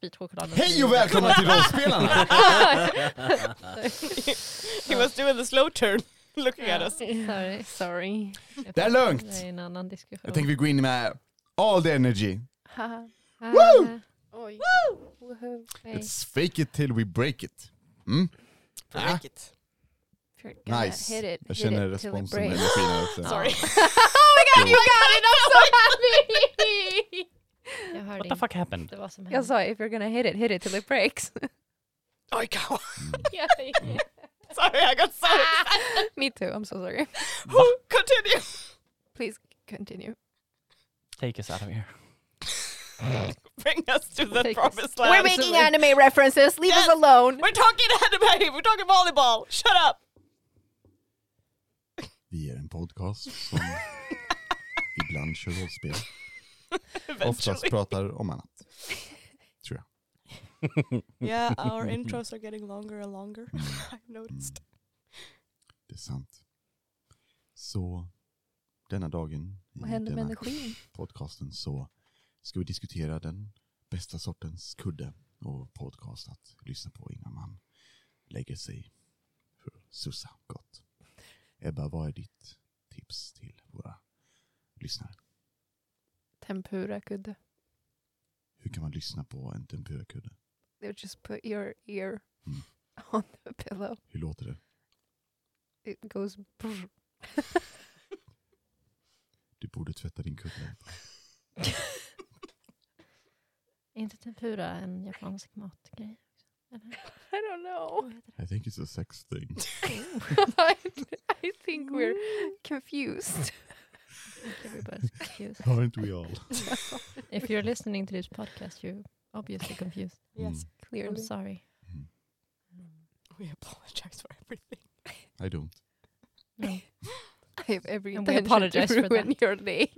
bit choklad. Hej och välkomna till Rollspelarna! He was doing the slow turn, looking at us. Sorry. Sorry. Det är lugnt! Det är en annan diskussion. Jag tänker vi går in med all the energy. Woo! Oj. Hej. It's fake it till we break it. Mm? Break it. You're gonna Nice. Hit it, Jag känner it it responsen och energin här också. Sorry. oh my god, you got it! I'm so happy! Jag hörde What the fuck happened? vad som hände. Jag sa if you're gonna hit it, hit it till it breaks. Oj, God. Ja, Sorry, I got so ah! excited. Me too, I'm so sorry. Continue. Please continue. Take us out of here. Bring us to the Take us- promised We're land. making anime references, leave Yes. us alone! We're talking anime, we're talking volleyball. Shut up. Vi är en podcast som ibland kör rollspel. Oftast pratar om annat. Tror jag. Yeah, our intros are getting longer and longer. I've noticed. Det är sant. Så denna dagen Vad i händer med denna energin? podcasten så ska vi diskutera den bästa sortens kudde och podcast att lyssna på innan man lägger sig för att sussa gott. Ebba, vad är ditt tips till våra lyssnare? Tempura kudde. Hur kan man lyssna på en tempurakudde? They just put your ear Mm. on the pillow. Hur låter det? It goes brr. Du borde tvätta din kudde. Är inte tempura en japansk matgrej? Eller? I don't know. I think it's a sex thing. I think we're confused. Det? Everybody's confused. Aren't we all? If you're listening to this podcast you're obviously confused. Mm. Yes, I'm sorry. Mm. We apologize for everything. I don't. No. I have every And we intention apologize to for ruin that. your day.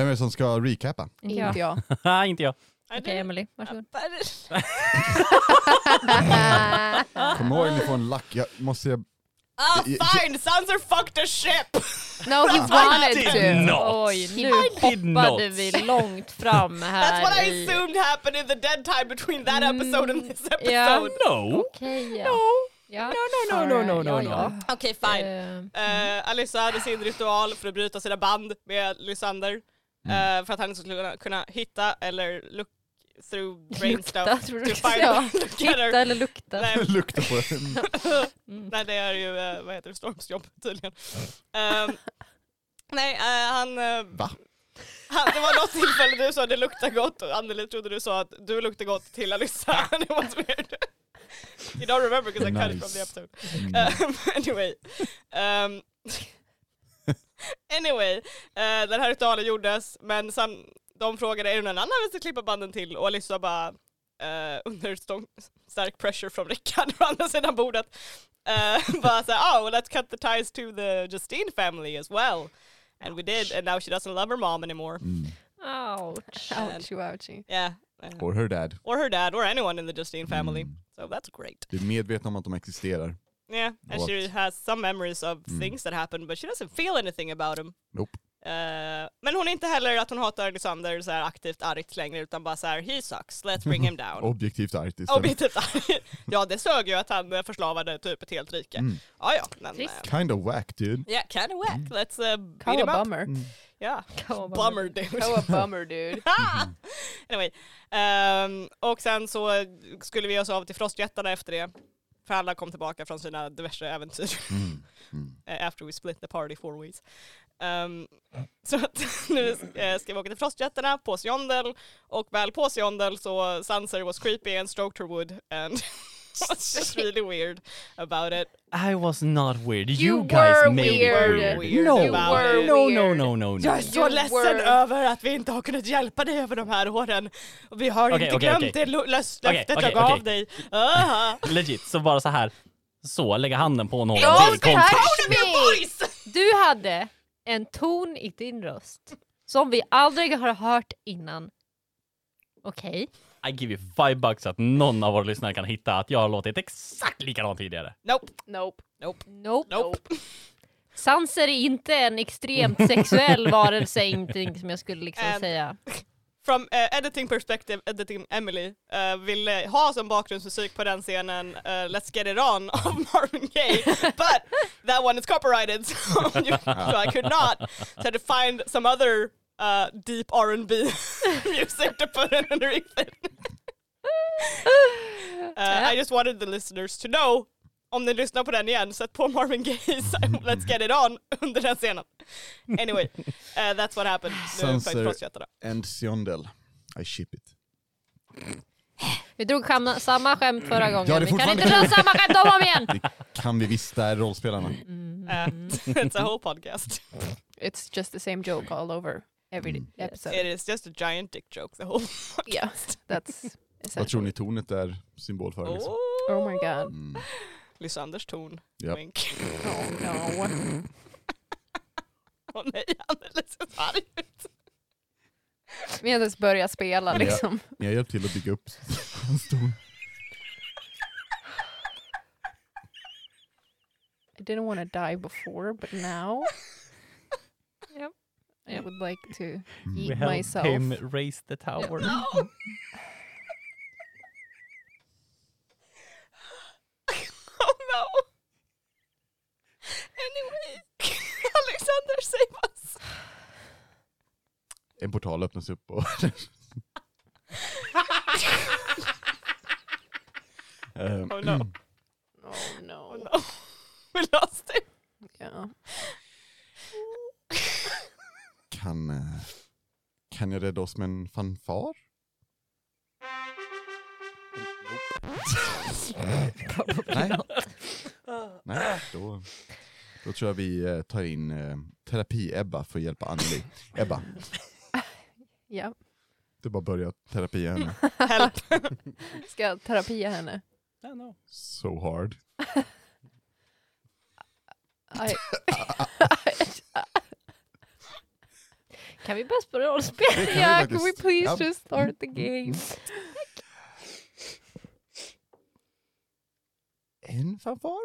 Vem är det som ska recapa? Inte jag. Inte jag. Inte Okej, did- Emily, varsågod. Kom ihåg ni får en lack. Jag måste... Jag, Ah, fine! Sons are fucked the ship! no, he wanted did to. not. Oj, He nu did hoppade not. vi långt fram här That's what I i... assumed happened in the dead time between that episode and this episode. ja. No! Okej, ja. ja. no, no, no, no, no, no. ja. Okej, fine. Eh, Uh, Alyssa hade sin ritual för att bryta sina band med Lysander. Eh, för att han inte skulle kunna, kunna hitta eller look through brain Lukta, stuff tror to du? find Ja. Hitta eller lukta. Nej, lukta på. Mm. nej, det är ju, eh, vad heter det, Storms jobb tydligen. Ehm, nej, eh, han... Va? han, det var något tillfälle du sa det luktar gott och Anneli trodde du sa att du luktar gott till Alyssa. det was weird. you don't remember because I cut it from the Nice. episode. Mm. Um, anyway. Um, anyway, eh, den här ritualen gjordes men sen, de frågade är det någon annan vi ska klippa banden till och Alyssa bara eh, under stång, stark pressure från Rickard på andra sidan bordet uh, bara såhär oh let's cut the ties to the Justine family as well. And we did and now she doesn't love her mom anymore. Mm. Ouch. Ouchie, ouchie. Yeah. Or her dad. or her dad or anyone in the Justine family. Mm. So that's great. Du är medveten om att de existerar. Yeah, and she has some memories of Mm. things that happened but she doesn't feel anything about them. Nope. Eh, men hon är inte heller att hon hatar Lysander så här aktivt argt längre utan bara så här he sucks, let's bring him down. Objektivt argt istället. Objektivt arg. Ja det sög ju att han eh, förslavade typ ett helt rike. Mm. Ja ja, men Trist. eh, Kind of whack dude. yeah, kind of whack. Let's uh, beat Call him a up. bummer. Mm. Yeah, Call bummer dude. Call a bummer, dude. anyway, ehm, och sen så skulle vi oss av till frostjättarna efter det. För alla kom tillbaka från sina diverse äventyr. Mm. Mm. eh, after we split the party four ways. Um, så att nu eh, ska vi åka till frostjättarna på Siondel och väl på Siondel så Sanser was creepy and stroked her wood and was just really weird about it. I was not weird. You, You guys were made weird. it weird. No, about it. no, no, weird. no, no, no. Jag är så You ledsen were- över att vi inte har kunnat hjälpa dig över de här åren. Vi har Okej, inte okej, glömt okej. det löftet okej, jag gav dig. Ah. Legit, så bara så här. Så, lägga handen på någon. Don't till touch me! Du hade en ton i din röst som vi aldrig har hört innan. Okej? I give you five bucks att någon av våra lyssnare kan hitta att jag har låtit exakt likadant tidigare. Nope, Nope. nope, Nope. nope. Sanser är inte en extremt sexuell varelse, ingenting som jag skulle liksom And- säga. From uh, editing perspective, editing Emily uh, ville ha som bakgrundsmusik på den scenen uh, Let's Get It On av Marvin Gaye, but that one is copyrighted so, you, so I could not. So I had to find some other uh, deep R&B music to put in underneath it. uh, I just wanted the listeners to know om ni lyssnar på den igen, sätt på Marvin Gaye's Let's Get It On under den scenen. Anyway, uh, that's what happened. Sanser- då. And Siondel, I ship it. Vi drog samma skämt förra gången. det är vi kan inte dra samma skämt om och om igen! Kan vi visst där rollspelarna? Mm. Uh, it's a whole podcast. It's just the same joke all over every Mm. episode. It is just a giant dick joke, the whole Yeah, podcast. that's Vad tror ni tornet är symbol för? Liksom? Oh, Oh my god. Mm. Lysanders ton. Japp. Wink. Oh no. Åh nej, han är lite så arg ut. Vi har inte ens börjat spela jag- liksom. Ni har hjälpt till att bygga upp hans ton. I didn't want to die before, but now Yep. Would like to Mm. eat We myself. him raise the tower. Oh no. Anyway, Alexander, save us. En portal öppnas upp och... Eh, Oh no. Oh Oh no. no. We lost him. Yeah. Kan, eh, rädda oss med en fanfar? Nej. Nej, då, då tror jag vi eh, tar in eh, terapi-Ebba för att hjälpa Anneli. Ebba, Yeah. du bara börja terapia henne. Help. Ska jag terapia henne? I don't know. So hard. I, Kan vi börja spela rollspel? Vi yeah, can we please Ja. just start the game? En fanfar?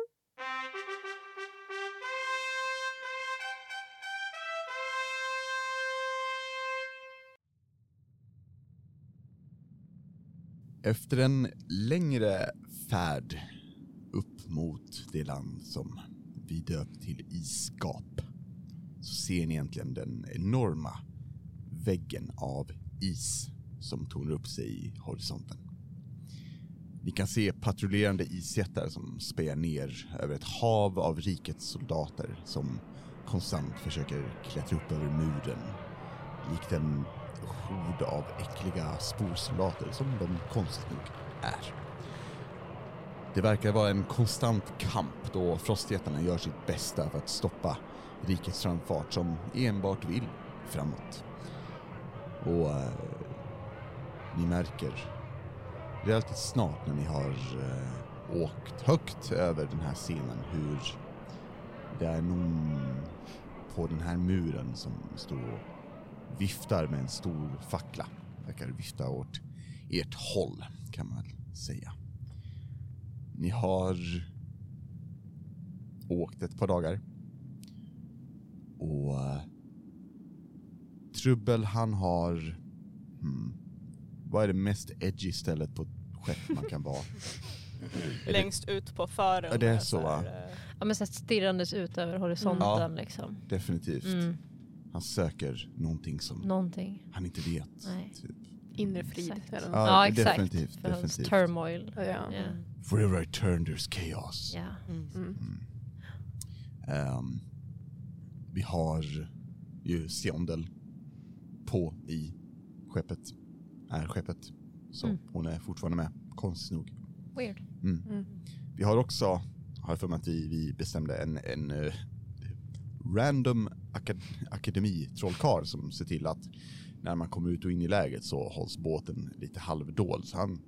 Efter en längre färd upp mot det land som vi döpt till Isgap så ser ni egentligen den enorma väggen av is som tornar upp sig i horisonten. Ni kan se patrullerande isjättar som spejar ner över ett hav av rikets soldater som konstant försöker klättra upp över muren. Likt en hord av äckliga sporsoldater som de konstigt nog är. Det verkar vara en konstant kamp då frostjättarna gör sitt bästa för att stoppa rikets framfart som enbart vill framåt. Och eh, ni märker relativt snart när ni har eh, åkt högt över den här scenen hur det är någon på den här muren som står och viftar med en stor fackla. Verkar vifta åt ert håll kan man väl säga. Ni har åkt ett par dagar och eh, Trubbel han har hmm, vad är det mest edgy stället på ett skepp man kan vara? Längst ut på fören. Ja, det är med så, va? Ja, men så stirrandes ut över horisonten Ja. liksom. Definitivt. Mm, Han söker någonting som någonting. han inte vet. Nej. Typ. Inre frid. Exakt. eller något. Ja, Ja, exakt. definitivt, definitivt. turmoil. Ja. Ja. Wherever I turn there's chaos. Ja. mm. Mm. Ehm, vi har ju Siondel på i skeppet. Är skeppet. Så Mm. hon är fortfarande med, konstigt nog. Weird. Mm. Mm. Vi har också, har jag för mig att vi, vi bestämde en, en eh, random akad akademi trollkarl som ser till att när man kommer ut och in i läget så hålls båten lite halvdold. Så han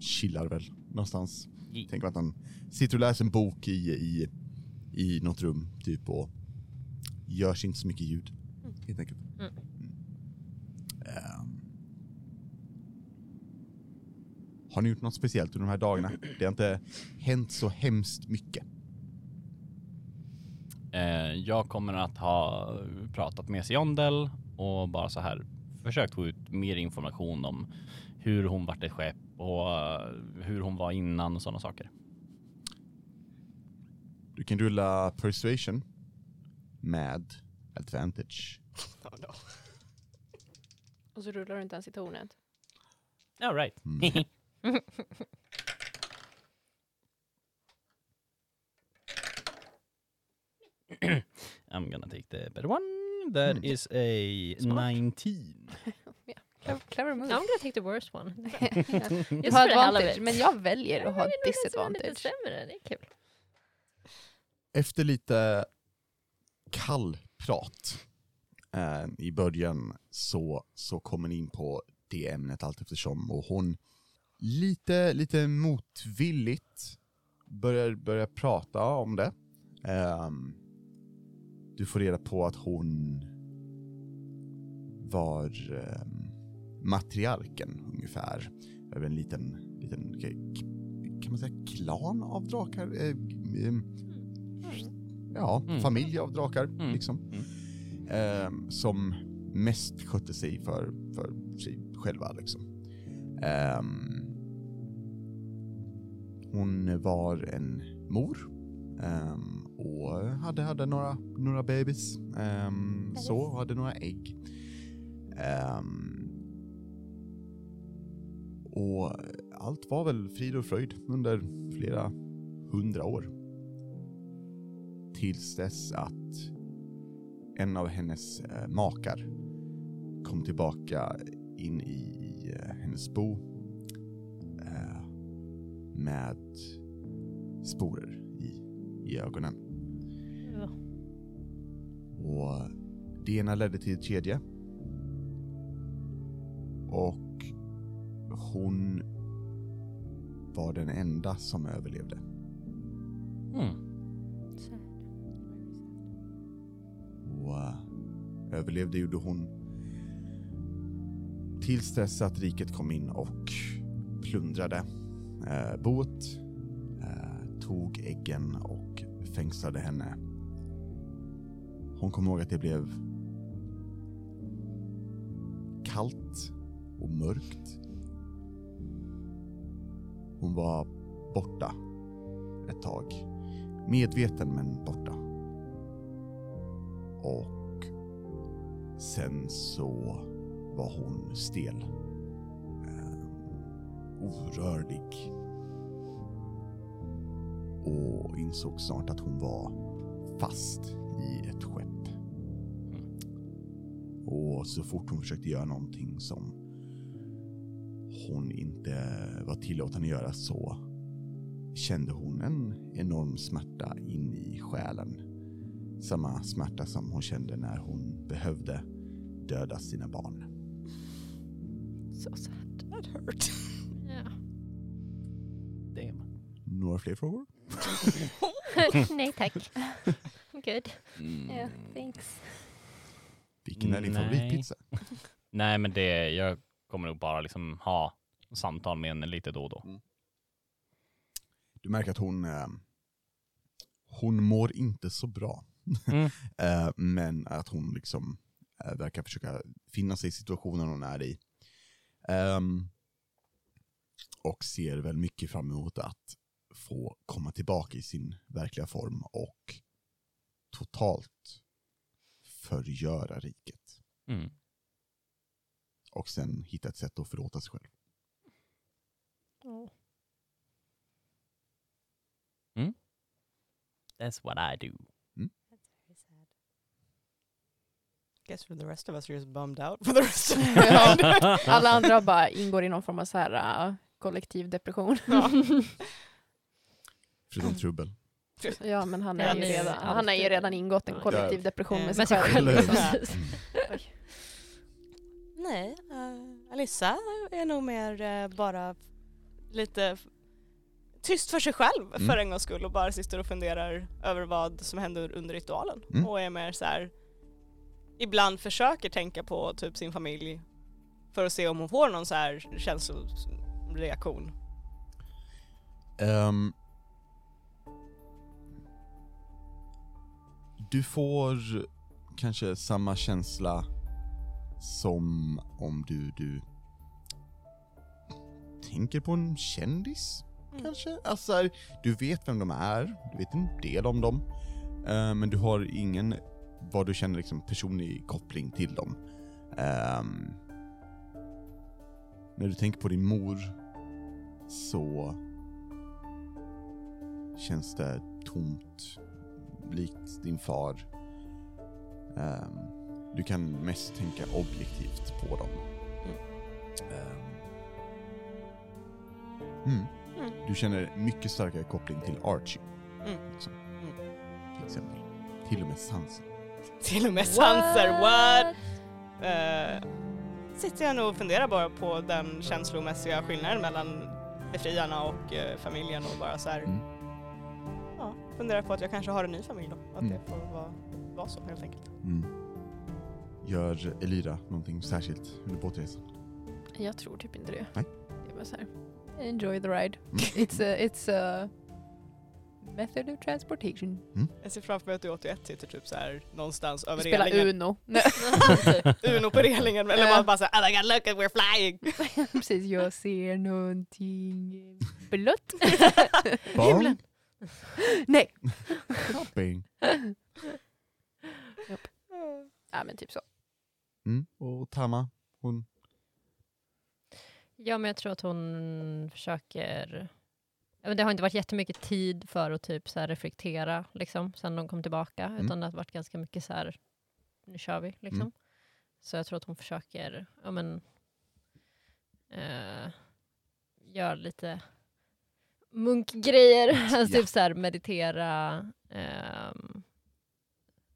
chillar väl någonstans. Ye- Tänker att han sitter och läser en bok i, i, i något rum typ och görs inte så mycket ljud. Helt enkelt. Ehm, har ni gjort något speciellt under de här dagarna? Det har inte hänt så hemskt mycket. Eh, jag kommer att ha pratat med Siondel och bara så här försökt få ut mer information om hur hon vart ett skepp och eh, hur hon var innan och sådana saker. Du kan rulla persuasion med advantage. Oh no. Och så rullar du inte ens i tornet. All right. Mm. I'm gonna take the better one. That Mm. is a Smart. 19. Clever, clever move. I'm gonna take the worst one. Du har advantage, men jag väljer att ha disadvantage. det är kul. Efter lite kall prat eh, i början så, så kommer ni in på det ämnet allt eftersom och hon lite, lite motvilligt börjar, börjar prata om det. Ehm, du får reda på att hon var ehm, matriarken ungefär över en liten, liten kan man säga klan av drakar? Eh, ehm, ja, Mm. familj av drakar Mm. liksom. Mm. Ehm, som mest skötte sig för, för sig själva liksom. Ehm, hon var en mor ehm, och hade, hade några, några bebis. ehm, så, hade några ägg. Ehm, och allt var väl frid och fröjd under flera hundra år. Tills dess att en av hennes eh, makar kom tillbaka in i, i eh, hennes bo eh, med sporer i, i ögonen. Ja. Och det ena ledde till ett kedja. Och hon var den enda som överlevde. Mm. Överlevde gjorde hon tills dess att riket kom in och plundrade eh, boet, eh, tog äggen och fängslade henne. Hon kom ihåg att det blev kallt och mörkt. Hon var borta ett tag. Medveten men borta. Och sen så var hon stel. Eh, orörlig. Och insåg snart att hon var fast i ett skepp. Och så fort hon försökte göra någonting som hon inte var tillåten att göra så kände hon en enorm smärta in i själen. Samma smärta som hon kände när hon behövde döda sina barn. Så sad. That hurt. Ja. Damn. Några fler frågor? Nej tack. Good. Mm. Yeah, thanks. Vilken är din Nej. favoritpizza? Nej, men det, jag kommer nog bara liksom ha samtal med henne lite då och då. Du märker att hon, eh, hon mår inte så bra. Mm. Eh, men att hon liksom verkar försöka finna sig i situationen hon är i. Ehm, och ser väl mycket fram emot att få komma tillbaka i sin verkliga form och totalt förgöra riket. Mm. Och sen hitta ett sätt att förlåta sig själv. Oh. That's what I do. Guess for the rest of us are just bummed out for the rest of the. Alla andra bara ingår i någon form av så här, uh, kollektiv depression. Ja. Förutom trubbel. Ja men han, Ja, är ju är redan, han har ju alltid- redan ingått en Ja. kollektiv depression med sig själv. Mm. Nej, uh, Alissa är nog mer eh, bara lite tyst för sig själv Mm. för en gångs skull och bara sitter och funderar över vad som händer under ritualen. Mm. Och är mer så här. Ibland försöker tänka på typ sin familj för att se om hon får någon så här känsloreaktion. Ehm, du får kanske samma känsla som om du, du tänker på en kändis, kanske? Alltså, du vet vem de är, du vet en del om dem, eh, men du har ingen, vad du känner liksom personlig koppling till dem. Ehm, när du tänker på din mor så känns det tomt, likt din far. Ehm, du kan mest tänka objektivt på dem. Ehm, mm. Mm. Du känner mycket starkare koppling till Archie, liksom, till exempel. Till och med Sansa. Till och med sanser, what? Eh, sitter jag nog och funderar bara på den känslomässiga skillnaden mellan befriarna och eh, familjen och bara så här. Mm. Ja, funderar på att jag kanske har en ny familj då. Att Mm. det får vara, vara så helt enkelt. Mm. Gör Elira någonting särskilt under båtresan? Jag tror typ inte det. Nej. Det var så här. Enjoy the ride. Mm. It's a, it's a method of transportation. Jag ser framför mig att du 81 sitter typ så här någonstans över Spela relingen. Uno. Nej, Uno på relingen eller man bara såhär oh my god look at we're flying. Precis, jag ser någonting blött. Barn? Nej. Shopping. Ja men typ så. Mm. Och Tama, hon... Ja, men jag tror att hon försöker... Det har inte varit jättemycket tid för att typ så reflektera liksom, sen de kom tillbaka, Mm. utan det har varit ganska mycket så här, nu kör vi. Liksom. Mm. Så jag tror att hon försöker, ja men, eh, göra lite munkgrejer, Ja. typ så här meditera, ehm,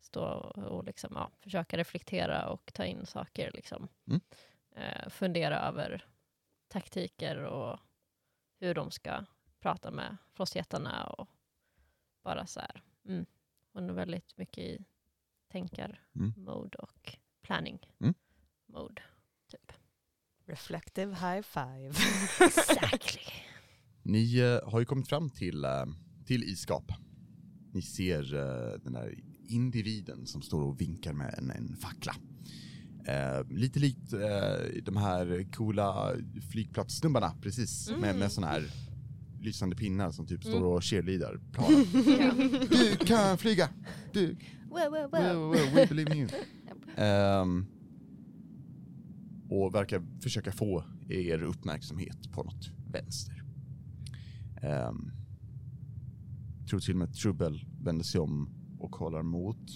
stå och liksom, ja, försöka reflektera och ta in saker. Liksom. Mm. Eh, fundera över taktiker och hur de ska prata med frostjättarna och bara så här. Mm. Hon är väldigt mycket i tänkar-mode och planning-mode. Mm. Typ. Reflective high five. Exactly. Ni eh, har ju kommit fram till, eh, till isgap. Ni ser eh, den där individen som står och vinkar med en, en fackla. Eh, lite likt eh, de här coola flygplatssnubbarna, precis. Med, Mm. med såna här lysande pinnar som typ står Mm. och cheerleadar. Du kan flyga! Du, Wow, wow, Wow, we believe in you. Ehm, och verkar försöka få er uppmärksamhet på något vänster. Um, tror till och med Trubbel vänder sig om och kollar mot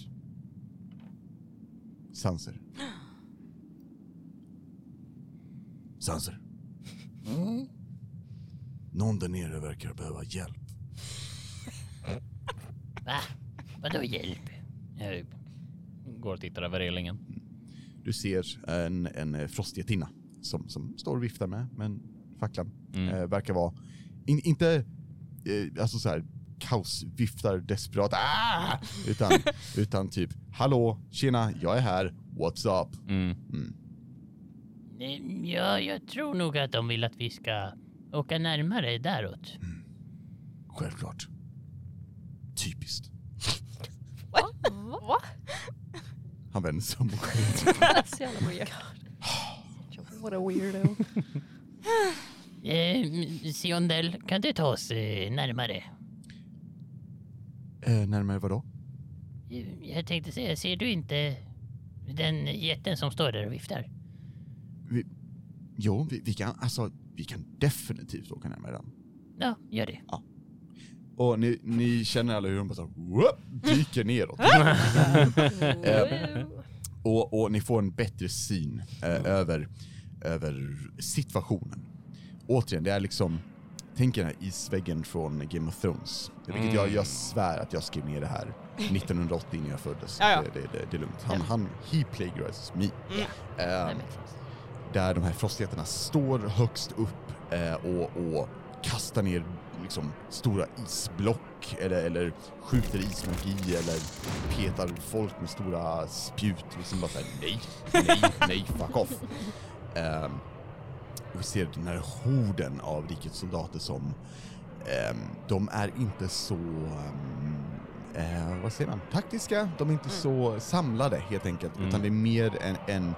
Sanser. Sanser. Någon där nere verkar behöva hjälp. Va? Vadå hjälp? Jag går och tittar över relingen. Du ser en, en frostgetinna som, som står och viftar med, men facklan Mm. eh, verkar vara, in, inte eh, alltså så här kaosviftar desperat, ah! utan, utan typ hallå, tjena, jag är här, what's up? Mm. Mm. Eh, Ja, jag tror nog att de vill att vi ska åka närmare däråt. Självklart. Typiskt. Va? Han vänder sig om och går. Så jävla weird. What a weirdo. Eh, Siondel, kan du ta oss eh, närmare? eh, närmare vadå? Eh, Jag tänkte säga, ser du inte den jätten som står där och viftar? Jo, vi, vi kan, alltså, vi kan definitivt åka närmare den. Ja, gör det. Och ni, ni känner alla hur de bara så, whoop, dyker neråt. Eh, och, och ni får en bättre syn eh, över, över situationen. Återigen, det är liksom, tänk er den här isväggen från Game of Thrones. Vilket jag, jag svär att jag skrev ner det här 1980 när jag föddes. Ja, ja. Det, det, det, det är lugnt. Han, Ja. han, he plagiarizes me. Mm. Makes sense. Där de här frostjättarna står högst upp eh, och, och kastar ner liksom stora isblock eller, eller skjuter ismagi eller petar folk med stora spjut. Liksom bara såhär nej, nej, nej, fuck off. Och vi ser den här horden av rikets soldater som ehm, de är inte så, ehm, eh, vad säger man, taktiska. De är inte så samlade helt enkelt, Mm. utan det är mer än, än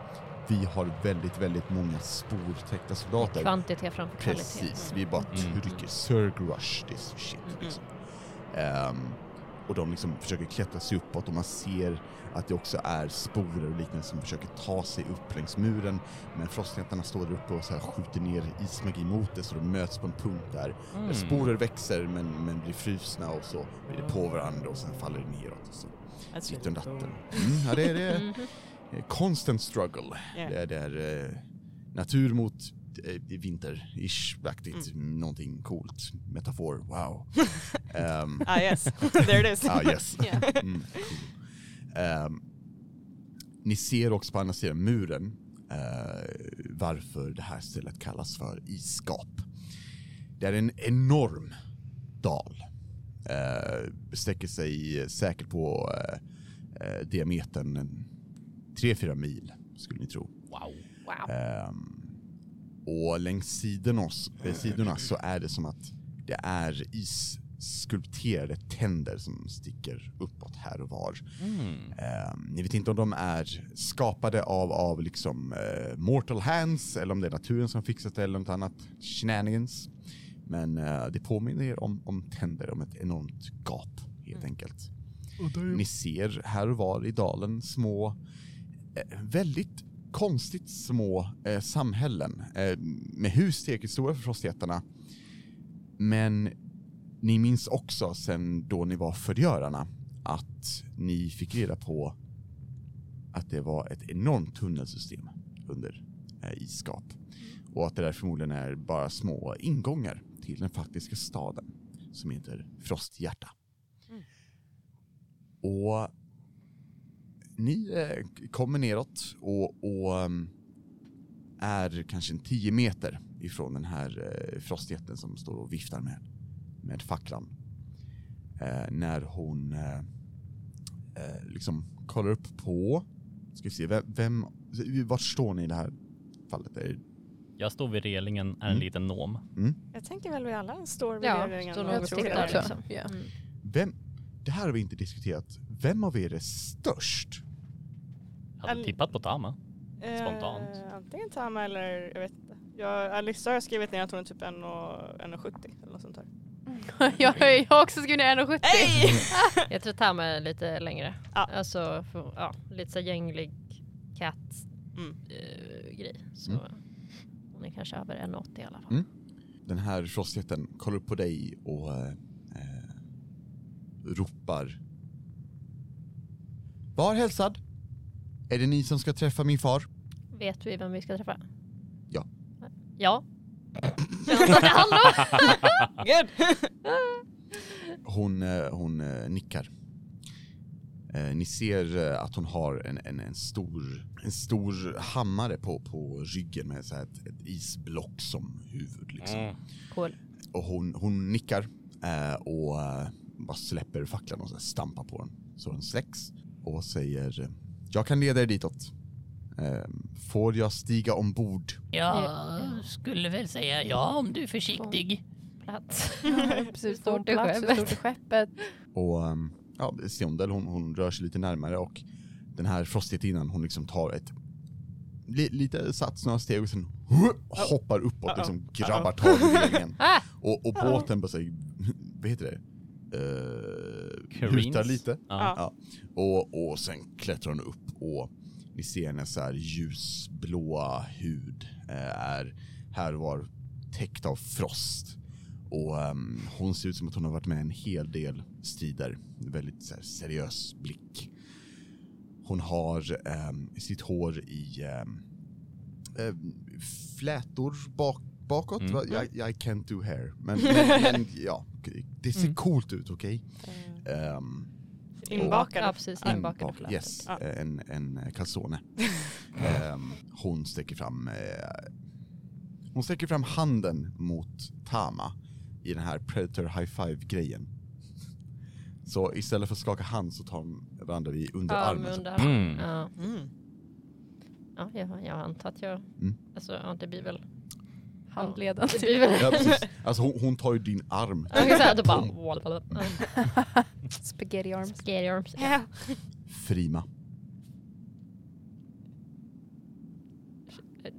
vi har väldigt, väldigt många sportäckta soldater. Kvantitet framför kvalitet. Precis, vi bara Mm. trycker Surg rush this shit. Mm. Liksom. Ehm, och de liksom försöker klättra sig uppåt och man ser att det också är sporer och liknande som försöker ta sig upp längs muren. Men frostjättarna står där uppe och så här skjuter ner ismagi mot det så de möts på en punkt där. Mm. där Sporer växer men, men blir frusna och så blir det på varandra och sen faller det neråt. Och så sitter de natten. Mm, ja, det är det. Eh, Constant struggle. Yeah. Det är, det är eh, natur mot eh, vinter-ish-aktigt. Mm. Någonting coolt. Metafor, wow. Ehm, Ah yes, there it is. ah, yes. Yeah. Mm. Ehm, ni ser också på andra sidan muren eh, varför det här stället kallas för isgap. Det är en enorm dal. Uh, sträcker sig säkert på eh, eh, diametern 3-4 mil, skulle ni tro. Wow. Wow. Ehm, och längs sidorna, eh, sidorna så är det som att det är isskulpterade tänder som sticker uppåt här och var. Mm. Ehm, ni vet inte om de är skapade av, av liksom eh, mortal hands eller om det är naturen som fixat det eller något annat shenanigans. Men eh, det påminner er om, om tänder, om ett enormt gap helt enkelt. Ni ser här och var i dalen små, väldigt konstigt små eh, samhällen eh, med hus tillräckligt stora för frostjättarna. Men ni minns också sen då ni var förgörarna att ni fick reda på att det var ett enormt tunnelsystem under eh, isgap. Och att det där förmodligen är bara små ingångar till den faktiska staden som heter Frosthjärta. Mm. Och ni eh, kommer neråt och, och ehm, är kanske en 10 meter ifrån den här eh, frostjätten som står och viftar med, med facklan. Eh, när hon eh, liksom kollar upp på, ska vi se, vem, vem, vart står ni i det här fallet? Är, Jag står vid relingen, är en Mm. liten nom. Jag tänker väl vi alla står vid Ja, regeringen står tror det. liksom. Ja. Mm. vem, det här har vi inte diskuterat. Vem av er är störst? Jag hade Al- tippat på Tama. Spontant. Eh, antingen Tama eller jag vet inte. Jag, Alissa har skrivit ner att hon är typ 1,70 eller något sånt där. jag, jag har också skrivit ner 1,70. Hej! Jag tror Tama är lite längre. Ja. Alltså, för, ja, lite så gänglig cat Mm. eh, grej. Så Mm. hon är kanske över 1,80 i alla fall. Mm. Den här frostjätten kollar upp på dig och eh, eh, ropar. Var hälsad? Är det ni som ska träffa min far? Vet vi vem vi ska träffa? Ja. Ja. Good! Hon, eh, hon eh, nickar. Eh, ni ser att hon har en, en, en, stor, en stor hammare på, på ryggen med så här ett, ett isblock som huvud. Liksom. Mm. Cool. Och hon, hon nickar och bara släpper facklan och så stampar på den. Så den släcks och säger Jag kan leda er ditåt. Eh, får jag stiga ombord? Jag skulle väl säga ja om du är försiktig. Plats. Hur skeppet. stort är skeppet? Och um, ja, Siondel hon, hon rör sig lite närmare och den här frostjättinnan hon liksom tar ett li, lite sats några steg och sen hoppar uppåt liksom grabbar tag i relingen. Och, och båten bara säger, vad heter det? Uh, Hutar lite. Ja. Ja. Och, och sen klättrar hon upp och ni ser hennes så här ljusblåa hud eh, är här och var täckt av frost. Och ehm, hon ser ut som att hon har varit med en hel del strider. Väldigt så här, seriös blick. Hon har ehm, sitt hår i eh, flätor bak, bakåt. Mm. Va? I, I can't do hair. Men, men, men ja, det ser Mm. coolt ut, okej? Ehm, Inbakade. Ja, precis. Ja. Inbakade Inbak- flätor. Yes, Ja. en, en calzone. Ehm, hon sträcker fram eh, Hon sträcker fram handen mot Tama i den här Predator High Five-grejen. Så istället för att skaka hand så tar de varandra vid Ja, underarmen. så- underarmen. Mm. Ja. Mm. Ja, jag, jag antar att jag... Mm. Alltså, ja, det blir väl handleden. Ja, precis. Alltså hon, hon tar ju din arm. Jag kan säga att det bara... Spaghetti arms. Scary arms. Ja. Frima.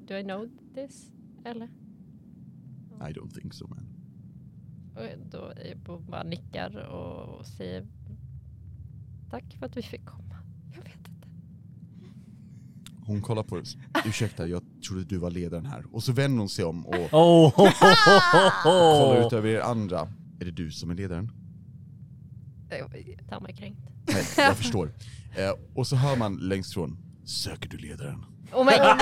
Do I know this? Eller? I don't think so man. Och då Ebo bara nickar och säger tack för att vi fick komma. Jag vet inte. Hon kollar på oss. Ursäkta, jag trodde du var ledaren här. Och så vänder hon sig om och Oh, kollar ut över er andra. Är det du som är ledaren? Ta mig kränkt. Nej, jag förstår. Eh, och så hör man längst från, söker du ledaren? Oh my god!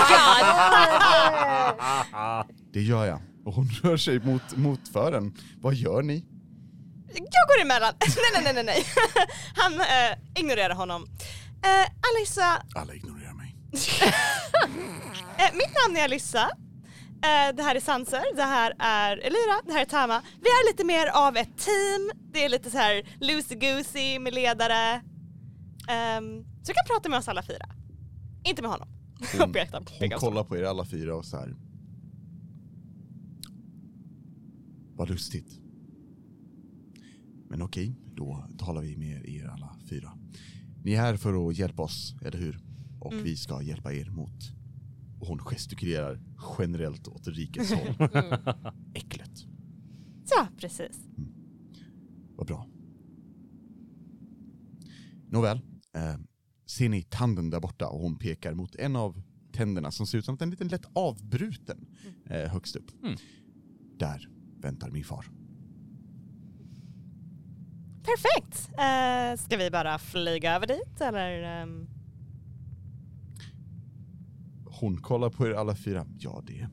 Det gör jag. Och hon rör sig mot, mot fören. Vad gör ni? Jag går emellan. nej, nej, nej, nej. Han eh, ignorerar honom. Eh, Alissa, Alla ignorerar mig. eh, mitt namn är Alissa. Eh, det här är Sanser, det här är Elira, det här är Tama. Vi är lite mer av ett team. Det är lite så här loosey-goosey med ledare. Ehm, så du kan prata med oss alla fyra. Inte med honom. Hon, hon kollar på er alla fyra och så här. Vad lustigt. Men okej, då talar vi med er alla fyra. Ni är här för att hjälpa oss, eller hur? Och Mm. vi ska hjälpa er mot... Och hon gestikulerar generellt åt rikets håll. Äcklet. Ja, precis. Vad bra. Nåväl. Eh, ser ni tanden där borta och hon pekar mot en av tänderna som ser ut som en liten lätt avbruten eh, högst upp. Mm. Där väntar min far. Perfekt! Eh, ska vi bara flyga över dit eller? ehm? Hon kollar på er alla fyra. Ja, det...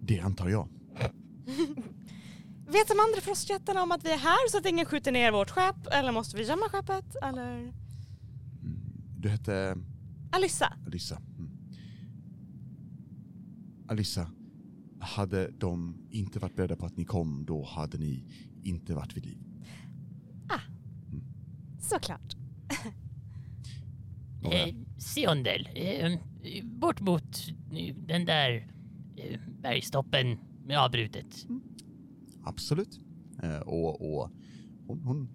Det antar jag. Vet de andra frostjättarna om att vi är här så att ingen skjuter ner vårt skepp? Eller måste vi gömma skeppet? Eller? Mm. Du hette Alyssa. Alissa. Mm. Alissa, hade de inte varit beredda på att ni kom, då hade ni inte varit vid liv. Såklart. Eh, Siondel, eh, bort mot eh, den där eh, bergstoppen med avbrutet. Absolut. Eh, och och hon, hon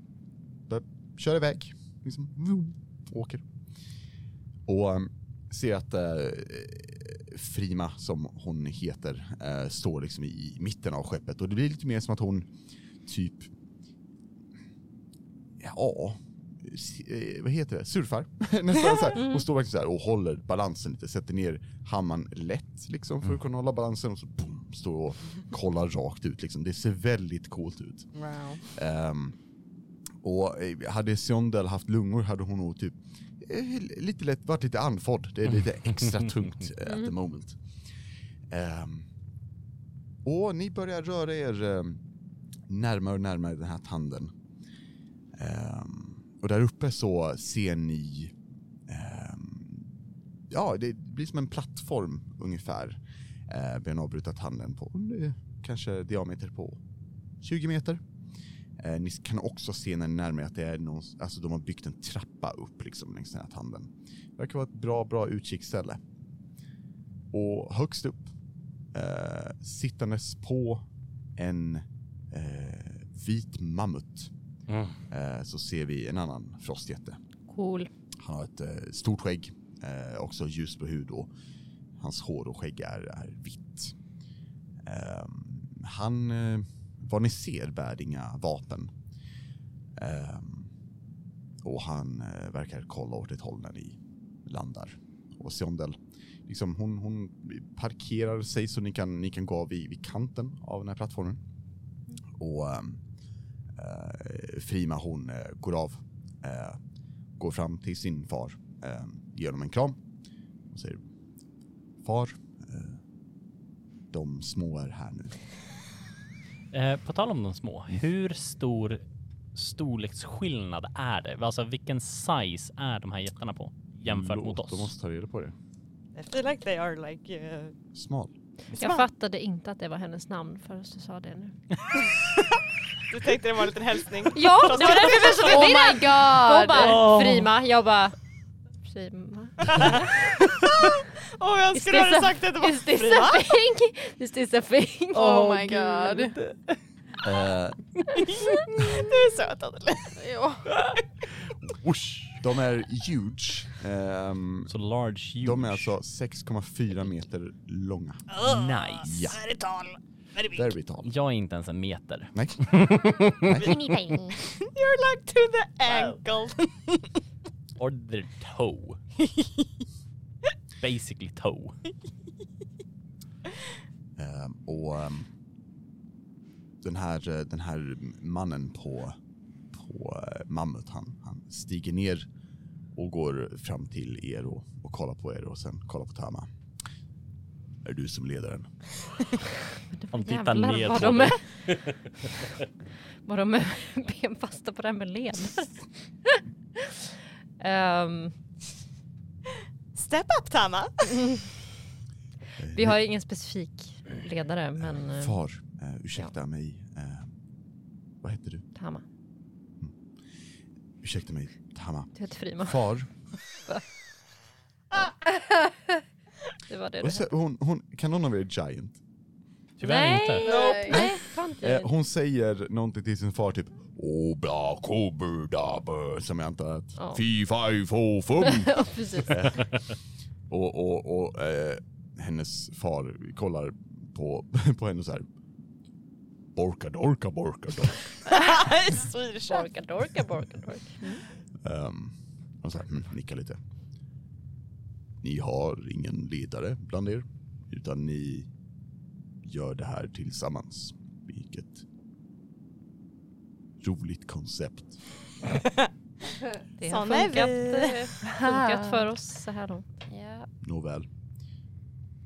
bör, kör iväg. Liksom, vroom, åker. Och um, ser att eh, Frima, som hon heter, eh, står liksom i mitten av skeppet. Och det blir lite mer som att hon typ... Ja... eh, Vad heter det? Surfar. Nästan så här. Hon står verkligen så här och håller balansen lite, sätter ner hammaren lätt liksom för att kunna hålla balansen och så boom, står och kollar rakt ut liksom. Det ser väldigt coolt ut. Wow. Ehm, och eh, hade Siondel haft lungor hade hon nog typ eh, lite lätt varit lite andfådd. Det är lite extra tungt eh, at the moment. Ehm, och ni börjar röra er um, närmare och närmare den här tanden. Ehm, och där uppe så ser ni eh, Ja, det blir som en plattform ungefär eh, med en avbrutna tanden på eh, kanske diameter på 20 meter. Eh, ni kan också se när ni närmar er att det är någon, alltså de har byggt en trappa upp liksom längs den här tanden. Det verkar vara ett bra, bra utkiksställe. Och högst upp, eh, sittandes på en eh, vit mammut, Mm. eh, så ser vi en annan frostjätte. Cool. Han har ett eh, stort skägg, eh, också ljus på hud och hans hår och skägg är, är vitt. Ehm, han, eh, vad ni ser, bär inga vapen. Ehm, och han eh, verkar kolla åt ett håll när ni landar. Och Siondel, liksom, hon, hon parkerar sig så ni kan, ni kan gå av vid, vid kanten av den här plattformen. Och ehm, eh, Frima hon eh, går av eh, går fram till sin far, eh, ger honom en kram och säger Far, eh, de små är här nu. Eh, på tal om de små, hur stor storleksskillnad är det? Alltså vilken size är de här jättarna på jämfört Låt, mot oss? De måste ta reda på det. I feel like they are like... Uh, Smal. Jag fattade inte att det var hennes namn förrän du sa det nu. du tänkte det var en liten hälsning? Ja, det var därför jag blev så Oh my Hon god! bara Åh. Frima, jag bara Frima. Åh jag Is skulle this ha a- sagt att det var Is this a thing? Is this a thing? Oh, my god. Eh, Du är söt Anneli. Ja. whoosh. De är huge. Ehm, Så large huge. de är alltså 6,4 meter långa. Nice. Ja. Där är tal. Där är vi tal. Jag är inte ens en meter. Nej. Tiny. You're like to the ankle. Or their toe. Basically toe. Ehm, och ehm, den här, eh, den här mannen på, på eh, Mammut, han, han stiger ner och går fram till er och, och kollar på er och sen kollar på Tama. Är du som ledaren? Han tittar ner vad på de dig. är. Vad de är benfasta på det här med ledare. Ehm, Step up Tama. vi har ingen specifik ledare men eh, Far, eh, ursäkta mig. Eh, vad heter du? Tama, Ursäkta mig, Tama. du heter Frima. Far, Det var det du sä- hon, hon, kan någon av er giant? Tyvärr Nej. inte. Nope. Nej, fan inte. Eh, hon säger någonting till sin far typ Obla kobudabö som jag antar att Ja. fy faj fo fum ja, precis. och, och, och eh, hennes far kollar på, på henne så här. Borka dorka borka dorka. Swedish. Borka, dorka, borka, dorka. Um, och så här, mm, nickar lite. Ni har ingen ledare bland er, utan ni gör det här tillsammans. Vilket roligt koncept. Det har funkat, eh, funkat för oss så här långt. Ja. Nåväl.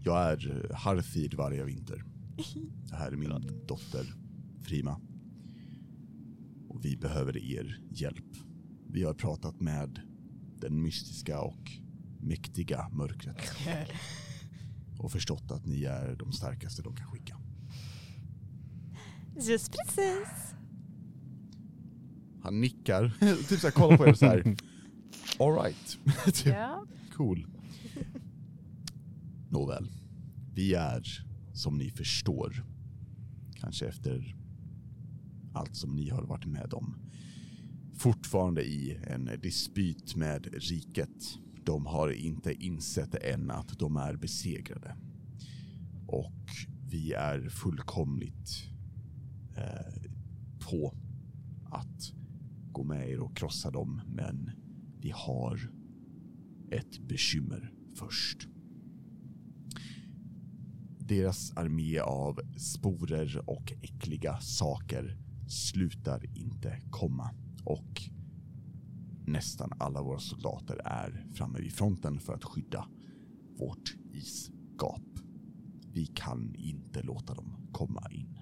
Jag är Harthid varje vinter. Det här är min dotter Frima. Och vi behöver er hjälp. Vi har pratat med den mystiska och mäktiga mörkret. Och förstått att ni är de starkaste de kan skicka. Just precis. Han nickar, typ såhär kollar på er så här. All right. typ. ja. Cool. Nåväl. Vi är, som ni förstår, kanske efter allt som ni har varit med om, fortfarande i en dispyt med riket. De har inte insett än att de är besegrade. Och vi är fullkomligt eh, på att gå med er och krossa dem, men vi har ett bekymmer först. Deras armé av sporer och äckliga saker slutar inte komma och nästan alla våra soldater är framme vid fronten för att skydda vårt isgap. Vi kan inte låta dem komma in.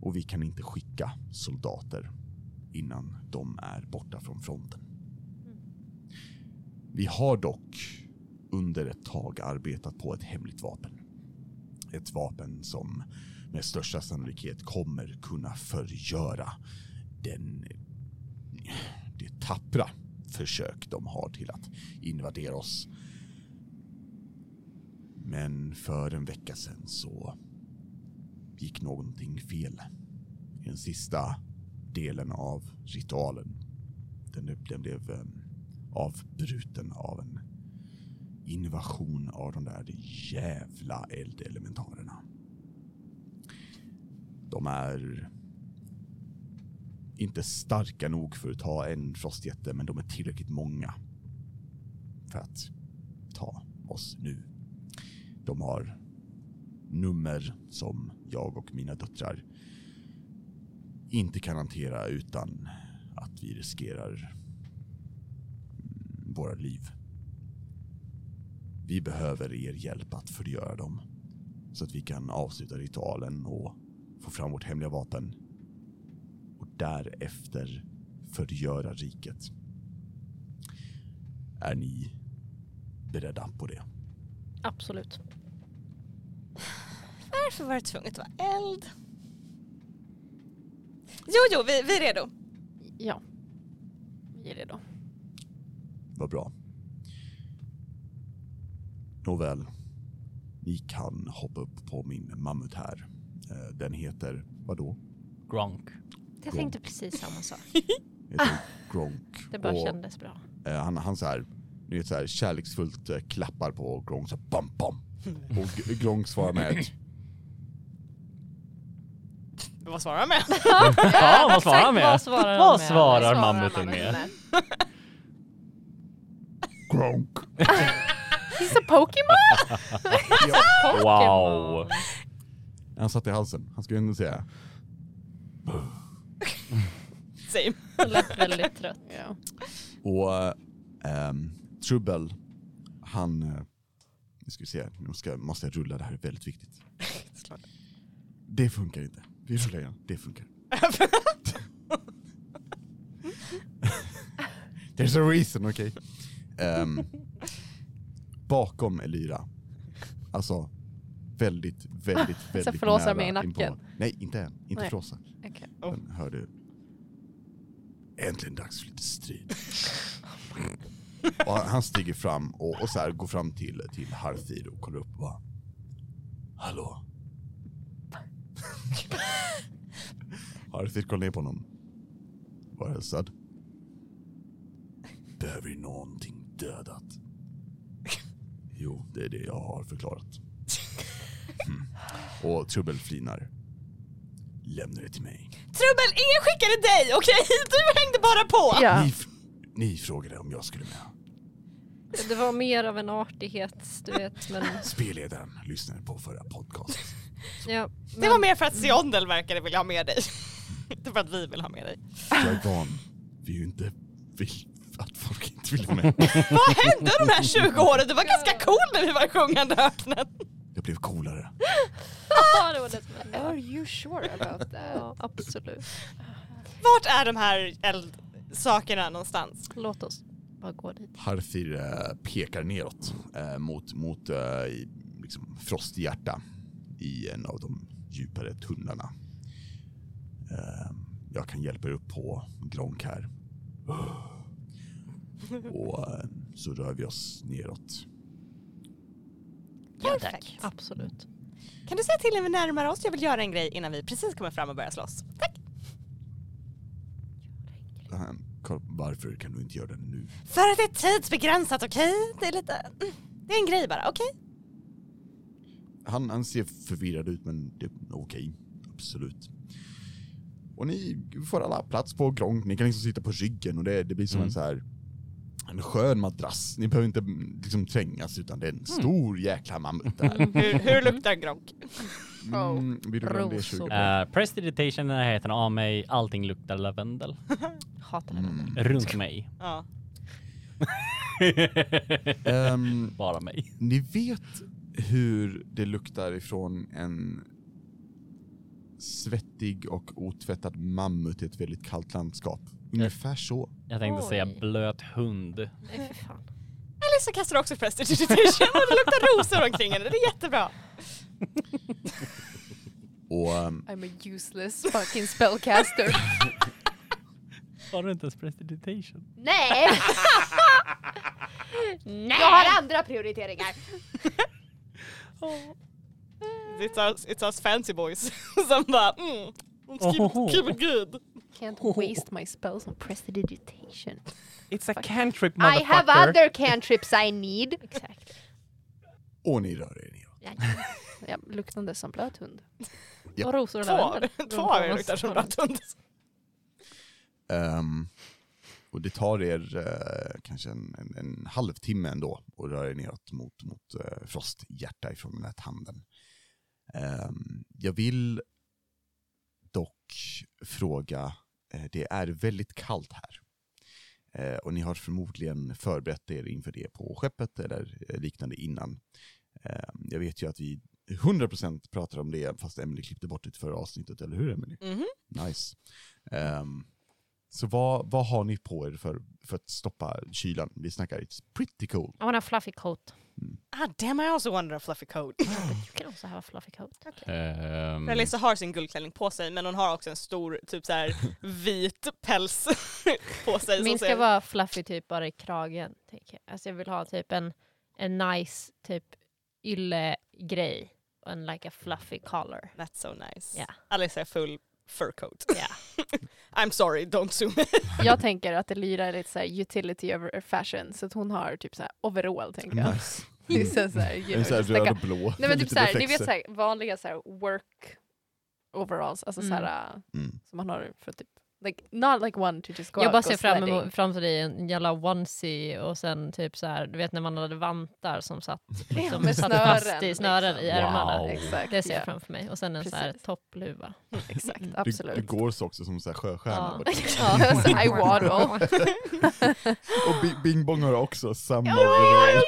Och vi kan inte skicka soldater innan de är borta från fronten. Vi har dock under ett tag arbetat på ett hemligt vapen. Ett vapen som med största sannolikhet kommer kunna förgöra den, tappra försök de har till att invadera oss. Men för en vecka sedan så gick någonting fel. I den sista delen av ritualen. Den, den blev eh, avbruten av en invasion av de där jävla eldelementarerna. De är inte starka nog för att ta en frostjätte, men de är tillräckligt många för att ta oss nu. De har nummer som jag och mina döttrar inte kan hantera utan att vi riskerar mm, våra liv. Vi behöver er hjälp att förgöra dem så att vi kan avsluta ritualen och få fram vårt hemliga vapen därefter förgöra riket. Är ni beredda på det? Absolut. Varför var det tvunget att vara eld? Jo, jo, vi, vi är redo. Ja. Vi är redo. Vad bra. Nåväl, ni kan hoppa upp på min mammut här. Eh, Den heter, vadå? Gronk. Jag tänkte precis samma sak. Heter Gronk. Det bara Och, kändes bra. eh, han, han så här, ni vet så här kärleksfullt eh, klappar på Gronk så här, bam bam. Och Gronk svarar med ett Vad svarar han med? Ja, vad svarar han med? Vad svarar han Vad svarar Svarar mammuten mammuten med? Gronk. He's a Pokémon! Wow. Han satt i halsen. Han skulle ändå säga Same. Han lät väldigt trött. Ja. Och ehm, Trubbel, han... eh, Nu ska vi se, nu ska, måste jag rulla, det här är väldigt viktigt. Det funkar inte. Vi rullar igen, det funkar. There's a reason, okej? Ehm, bakom Elira, alltså väldigt, väldigt, väldigt flåsar nära mig i nacken. inpå. Nej, inte än. Inte Nej. flåsa. Oh. den hörde. Äntligen dags för lite strid. och han- stiger fram och, och så här går fram till, till Harthir och kollar upp och bara Hallå? Harthir kollar ner på honom. Var hälsad. Behöver ni någonting dödat? Jo, det är det jag har förklarat. Mm. Och Trubbel flinar. Lämna det till mig. Trubbel, ingen skickade dig, okej? Du hängde bara på! Ja. Ni, ni frågade om jag skulle med. Det var mer av en artighet, du vet. Men, Spelledaren lyssnade på förra podcasten. ja, Det men, var mer för att Siondel verkade vilja ha med dig. Inte för att vi vill ha med dig. Jag är van vid ju inte vill att folk inte vill vara med. Vad hände de här 20 åren? Du var ganska cool när vi var i sjungande öknen. Jag blev coolare. Hände. Are you sure about that? Ja, absolut. Vart är de här eldsakerna någonstans? Låt oss bara gå dit. Harthir eh, pekar neråt eh, mot, mot eh, i, liksom frosthjärta i en av de djupare tunnlarna. Eh, jag kan hjälpa er upp på Gronk här. Och eh, så rör vi oss neråt. Ja, tack. Absolut. Kan du säga till när vi närmar oss? Jag vill göra en grej innan vi precis kommer fram och börjar slåss. Tack! Kolla, varför kan du inte göra det nu? För att det är tidsbegränsat, okej? Det är lite... mm, Det är en grej bara, okej? Han, han ser förvirrad ut men det är okej. Absolut. Och ni får alla plats på Gronk, ni kan liksom sitta på ryggen och det, det blir som Mm. en så här en skön madrass. Ni behöver inte mm, liksom trängas utan det är en stor jäkla mammut där. Hur, hur luktar Gronk? Mm, vi rullar om det är 20 Rosor. poäng. Uh, Prestidigitation, närheten av mig, allting luktar lavendel. Hatar henne. Mm. Runt mig. Ja. Ehm, Bara mig. ni vet hur det luktar ifrån en svettig och otvättad mammut i ett väldigt kallt landskap. Ungefär så. Jag tänkte Oj. säga blöt hund. Nej, fy fan. Eller så kastar du också prestidigitation och det luktar rosor omkring henne. Det är jättebra. Och ehm, I'm a useless fucking spellcaster. Har du inte ens prestidigitation? Nej! Jag har andra prioriteringar. It's us, it's us fancy boys som bara mm, let's keep, it, keep it good. Can't waste my spells on prestidigitation. It's a cantrip I have other cantrips I need. Exakt. Och ni rör er neråt. Ja, luktande som blöt hund. Ja. Och rosor och Två, av er luktar som blöt hund. Ehm, och det tar er eh, kanske en, en, en halvtimme ändå att röra er neråt mot, mot uh, frosthjärta ifrån den här tanden. Ehm, jag vill dock fråga, eh, det är väldigt kallt här. Eh, och ni har förmodligen förberett er inför det på skeppet eller eh, liknande innan. Ehm, jag vet ju att vi 100% pratar om det fast Emily klippte bort det förra avsnittet, eller hur Emily? Mhm. Nice. Ehm, så vad, vad har ni på er för, för att stoppa kylan? Vi snackar it's pretty cool. I want a fluffy coat. Ah, damn I also wanted a fluffy coat. You can also have a fluffy coat. Um, Melissa har sin guldklänning på sig men hon har också en stor typ så här vit päls på sig. Min ska ser- vara fluffy typ bara i kragen. tänker jag. Alltså jag vill ha typ en, en nice typ ylle-grej. Och en like a fluffy collar. That's so nice. Ja. Alice är full fur coat. Ja. I'm sorry, don't zoom. Jag tänker att Elira är lite så här utility over fashion så att hon har typ så här overall tänker jag. Nice. Det är så här, you En know, sån här just like röd och blå. Nej men typ såhär, ni vet såhär, vanliga såhär work overalls, alltså Mm. såhär Mm. som man har för typ, like, not like one to just go Jag bara ser fram emot framför dig en jävla onesie och sen typ så här, du vet när man hade vantar som satt, liksom, med satt fast i snören liksom. i ärmarna. Wow. Exakt, Det ser jag ja, framför mig. Och sen en så här Precis. toppluva. exakt, Mm. absolut. Du, du går så också som så här sjöstjärna. Ja. Ja. I waddle. Och Bi- Bing Bong har också samma Ja, overall.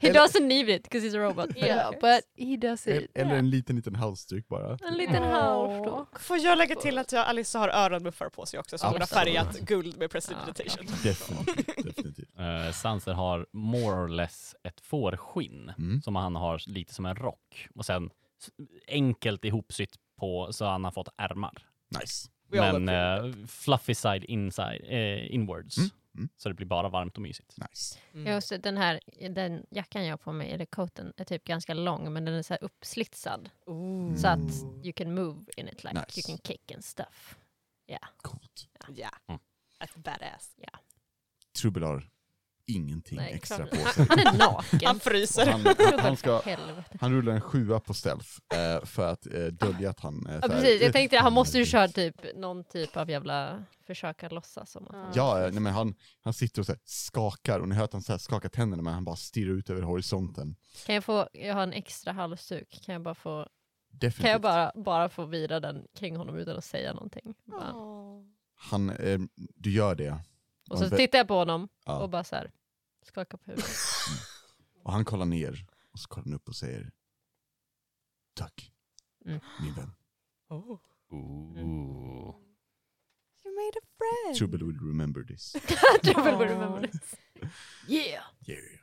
He doesn't need it because he's a robot. Yeah, but he does Eller- it. Eller en liten, liten halsduk bara. En liten Åh. halsduk. Får jag lägga till att jag, Alice har öronmuffar på sig också som hon har färgat guld med prestidigitation. Definitivt. definitivt. Uh, Sanser har more or less ett fårskinn Mm. som han har lite som en rock och sen enkelt ihopsytt på så han har fått ärmar. Nice. Men eh, fluffy side inside, eh, inwards. Mm, mm. Så det blir bara varmt och mysigt. Nice. Mm. Just det, den här den jackan jag har på mig, eller coaten, är typ ganska lång men den är så här uppslitsad. Ooh. Så att you can move in it like Nice. you can kick and stuff. Coolt. Ja, Mm. that's badass. Trubbel har ingenting Nej, extra klart. på Han, sig. han är naken. Han fryser. han, han, han, ska, han rullar en sjua på stealth eh, för att eh, dölja att han... Eh, Ja, precis, jag tänkte han måste ju köra typ någon typ av jävla försöka låtsas som att han Ja, eh, nej, men han, han sitter och så här skakar och ni hör att han så här skakar tänderna men han bara stirrar ut över horisonten. Kan jag få, jag har en extra halsduk, kan jag bara få, Definitivt. kan jag bara, bara få vira den kring honom utan att säga någonting? Bara. Han, eh, du gör det. Och så tittar jag på honom ja, och bara så här, skakar på huvudet. och han kollar ner och så kollar han upp och säger Tack, Mm. min vän. Oh. Ooh. You made a friend. Trouble will remember this. Trouble will remember this. Yeah! Yeah.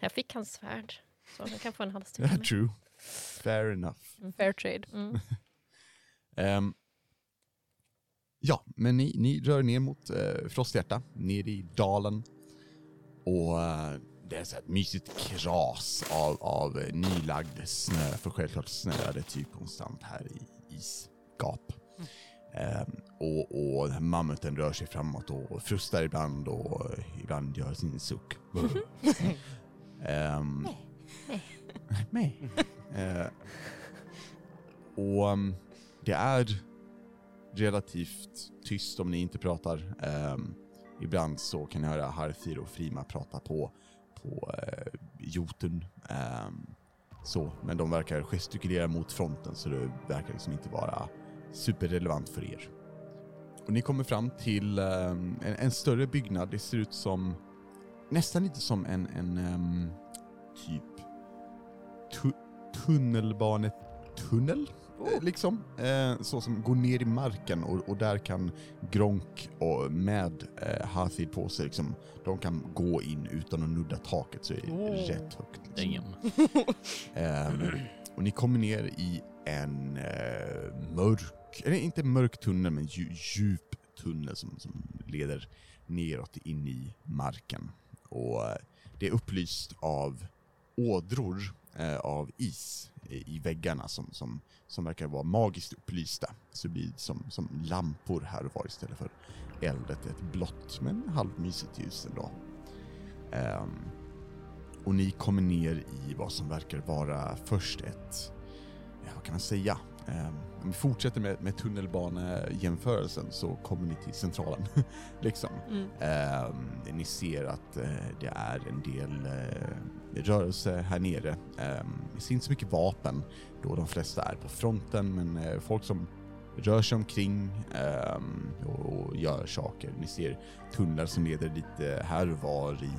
Jag fick hans svärd, så jag kan få en halsduk. Yeah, true. Fair enough. Fair trade. Mm. Ehm, ja, men ni, ni rör ner mot uh, Frosthjärta, ner i dalen. Och eh, det är så ett mysigt kras av, av eh, nylagd snö, för självklart snöar det typ konstant här i isgap. Ehm, och, och här mammuten rör sig framåt och frustar ibland och eh, ibland gör sin suck. Ehm, Meh. Eh, och um, det är relativt tyst om ni inte pratar. Ehm, ibland så kan ni höra Harfir och Frima prata på, på eh, Jotun. Eh, så, men de verkar gestikulera mot fronten så det verkar liksom inte vara superrelevant för er. Och ni kommer fram till eh, en, en större byggnad. Det ser ut som nästan lite som en, en um, typ tu tunnelbanetunnel eh, Liksom, eh, så som går ner i marken och, och där kan Gronk och med eh, Hathid på sig, liksom, de kan gå in utan att nudda taket så är det Oh. rätt högt. Liksom. Ehm, och ni kommer ner i en eh, mörk, eller inte mörk tunnel men dju, djup tunnel som, som leder neråt in i marken. Och eh, det är upplyst av ådror eh, av is i, väggarna som, som, som verkar vara magiskt upplysta. Så det blir som, som lampor här och var istället för eldet, ett blått men halvmysigt ljus ändå. Um, och ni kommer ner i vad som verkar vara först ett, ja, vad kan man säga? Um, om vi fortsätter med, med tunnelbanejämförelsen så kommer ni till centralen. liksom. Mm. Ehm, ni ser att eh, det är en del eh, rörelse här nere. Um, det ser inte så mycket vapen då de flesta är på fronten men eh, folk som rör sig omkring ehm, och, och gör saker. Ni ser tunnlar som leder lite här och var i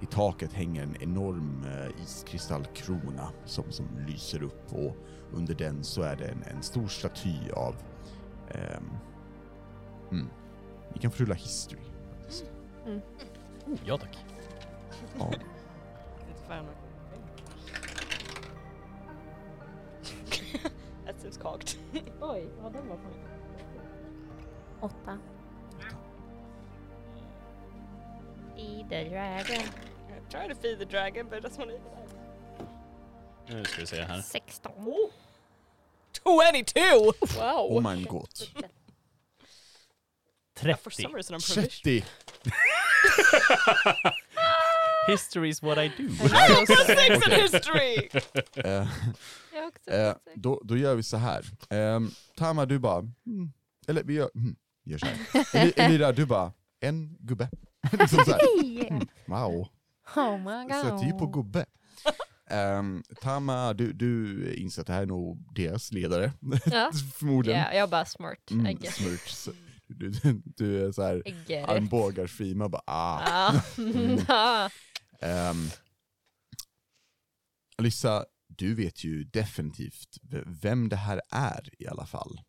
i taket hänger en enorm eh, iskristallkrona som, som lyser upp och under den så är det en, en stor staty av... ehm, mm, ni kan få rulla history. faktiskt. Oh, ja tack. Ja. Cocked. Oj, ja den var fan... Åtta. I the dragon. Trying to feed the dragon but to eat it. Nu ska vi se här. 16. 22! Wow. Oh my god. For 30. some reason I'm provision. 30! History is what I do. I have plus six in history! Eh, Jag också eh, sex. då, då gör vi så här. Um, Tama, du bara... Mm, eller vi gör, mm, gör så här. Eli- Elira, du bara... En gubbe. liksom så här. Hej! Wow. Oh my god. Sätter ju på gubbe. Um, Tama, du, du inser att det här är nog deras ledare. Ja. Förmodligen. Yeah, jag bara smart. I Mm, guess. smurt. Så Du, du, du är så här I get it. armbågar bara ah. Ja. Ja. Um, Alyssa, du vet ju definitivt vem det här är i alla fall.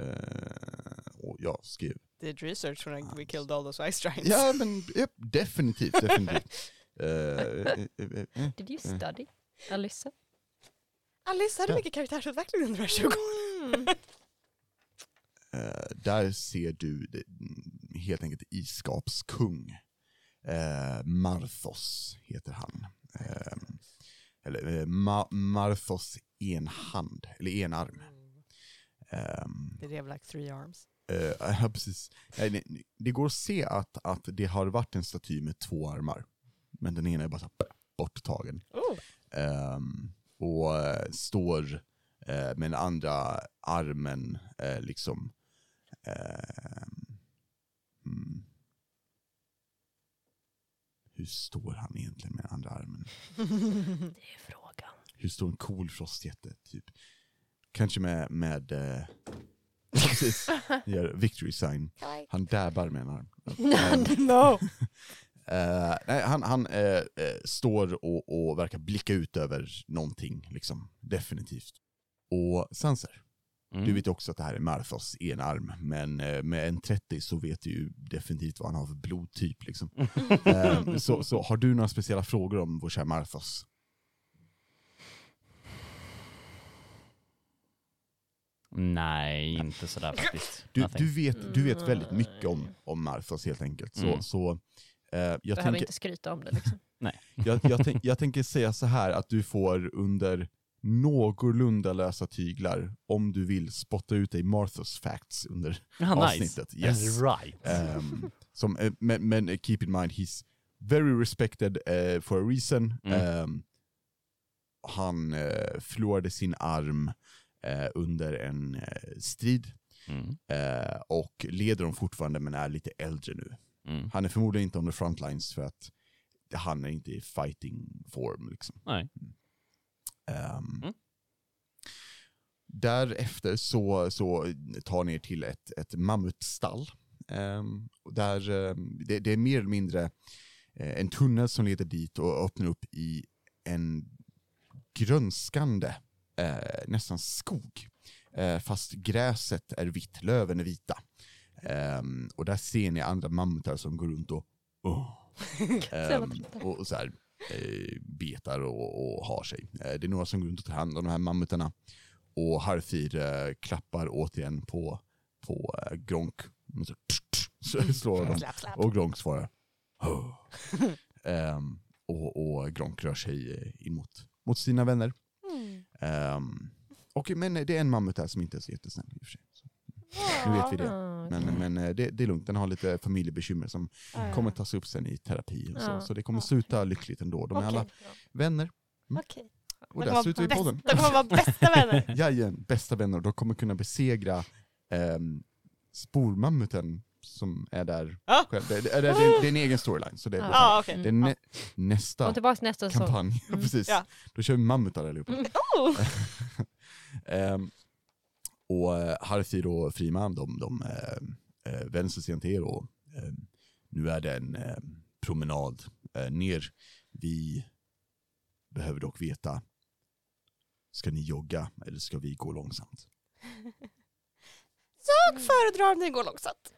Eh, och jag skrev, Did research when I, we killed all those ice giants. ja men japp, definitivt, definitivt. Eh. Did you study? Alyssa? Alice hade Ja. mycket karaktärsutveckling under de här 20 Mm. Eh, där ser du det, mm, helt enkelt iskapskung. Uh, Marthos heter han. Eh, eller uh, Ma- Marthos enhand, eller enarm. Um, have like three arms? Eh, ja, precis. Nej, nej, det går att se att, att det har varit en staty med två armar. Men den ena är bara borttagen. Oh. Ehm, och eh, står eh, med den andra armen eh, liksom... ehm, mm. Hur står han egentligen med andra armen? Det är frågan. Hur står en cool frostjätte? Typ. Kanske med, med eh, precis, gör victory sign. Han dabbar med en arm. No! Eh, nej, han han eh, eh, står och, och verkar blicka ut över någonting, liksom. definitivt. Och Sanser, Mm. du vet ju också att det här är Marthos enarm, men eh, med en 30 så vet du ju definitivt vad han har för blodtyp. Liksom. Eh, så, så har du några speciella frågor om vår kära Marthos? Nej, inte sådär faktiskt. Du, du, vet, du vet väldigt mycket om, om Marthos helt enkelt. Så, Mm. så eh, jag, Behöver tänker, inte skryta om det liksom. jag, jag, tänk, jag tänker säga så här att du får under någorlunda lösa tyglar om du vill spotta ut dig Marthos facts under Ah, nice. avsnittet. Yes. Right. Ehm, som, eh, men, men eh, keep in mind, he's very respected eh, for a reason. Mm. Ehm, han uh, förlorade sin arm eh, under en strid Mm. och leder dem fortfarande men är lite äldre nu. Mm. Han är förmodligen inte on the front lines för att han är inte i fighting form. Liksom. Nej. Ehm, Mm. Därefter så, så tar ni er till ett, ett mammutstall. Och där, ehm, det, det är mer eller mindre eh, en tunnel som leder dit och öppnar upp i en grönskande, eh, nästan skog. Eh, fast gräset är vitt, löven är vita. Ehm, och där ser ni andra mammutar som går runt och, oh, trötta. och, och så här, betar och, och har sig. Eh, det är några som går runt och tar hand om de här mammutarna. Och Harfir eh, klappar återigen på, på eh, Gronk. Så, så slår de. Och Gronk svarar. "Oh." Ehm, och, och Gronk rör sig eh, in mot, mot sina vänner. Mm. Ehm, och, men det är en mammut här som inte är så jättesnäll i och för sig. Nu vet vi det. Ah. Men, men eh, det, det är lugnt, den har lite familjebekymmer som kommer tas upp sen i terapi. Och så, Ja. så det kommer sluta lyckligt ändå. De är alla vänner. Okej. Och där kommer slutar vi vara podden. De kommer vara bästa vänner. Jajamän, bästa vänner. De kommer kunna besegra ehm, spormammuten som är där Ja. själv. Det, det, det, det, det är en egen storyline. Så det är, Ja, okej. det är nä, nästa Kom tillbaka nästa kampanj. Mm. Precis. Ja. Då kör vi mammutar allihopa. Mm. Oh. Och uh, Harthir och Friman, de, de uh, uh, vänder sig sen till er och ehm, nu är det en ehm, promenad eh, ner. Vi behöver dock veta, ska ni jogga eller ska vi gå långsamt? Jag föredrar om ni går långsamt.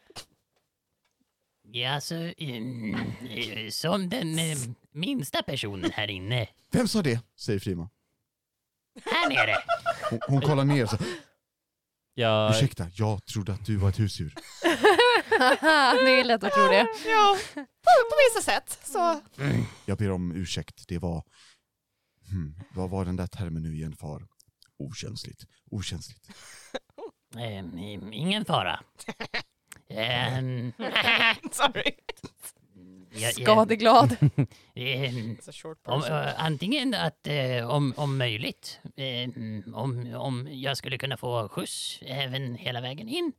Ja, alltså, mm, eh, som den eh, minsta personen här inne. Vem sa det? säger Frima. Här nere. Hon, hon kollar ner så, Jag, ursäkta, jag trodde att du var ett husdjur. det är lätt att tro det. Ja, på, på vissa sätt. Så. Jag ber om ursäkt, det var... Hmm, vad var den där termen nu igen far? Okänsligt. Okänsligt. Ehm, ingen fara. Ehm, Sorry. Jag- jag- Skadeglad. short om, eh, antingen att, eh, om, om möjligt, om, om jag skulle kunna få skjuts även hela vägen in.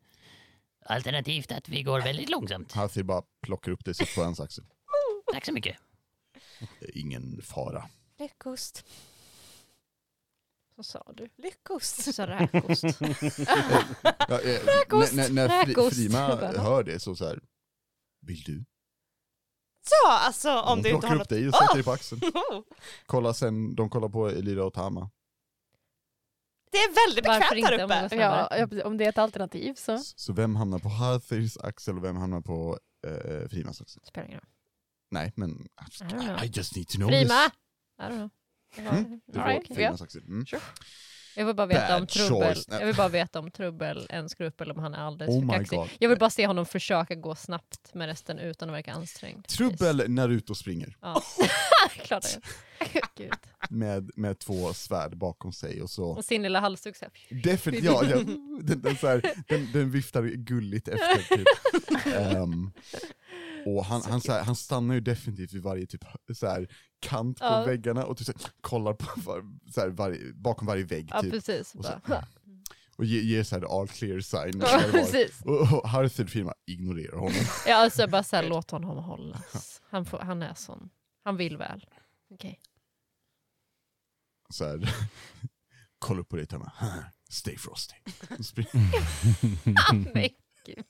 Alternativt att vi går väldigt långsamt. Hathi bara plockar upp det sitt på hans axel. Tack så mycket. Ingen fara. Lyckost. Så sa du. Lyckost. Så sa räkost. Ja, eh, Räkost. när när Fri, Räkost. Frima hör det så så här. Vill du? Ja, alltså om du inte har upp något... dig och sätter dig på axeln. Oh! Kolla sen, de kollar på Elira och Tama. Det är väldigt bekvämt om uppe. det Ja, om det är ett alternativ så. S- Så vem hamnar på Hathirs axel och vem hamnar på eh, Frimas axel? Spelar ingen roll. Nej, men I don't know. I just need to know Prima! this. I don't know. Mm, Du får right, Frimas axel. Mm. Jag vill bara veta om trubbel. choice. Jag vill bara veta om trubbel ens grupp eller om han är alldeles Oh för kaxig. god. Jag vill bara se honom försöka gå snabbt med resten utan att verka ansträngd. Trubbel Naruto springer Ja. Klart det. Med, med två svärd bakom sig och så Och sin lilla halsduk så här. Definitivt, ja, ja, den, den, så här, den, den viftar gulligt efter typ. Ehm, och han, Så han, han stannar ju definitivt vid varje typ så här, kant på Ja. väggarna och typ, så här, kollar på var, så här, varje, bakom varje vägg Ja typ. precis. Och så- Bara. Och ger, ger så här all clear sign. Ja, precis. och, och Harthur firma ignorerar honom. Ja, alltså bara så här, låt honom hållas. Han, får, han är sån. Han vill väl. Okej. Så här, kolla upp på dig Tama. Stay frosty. Spring- Nej, gud.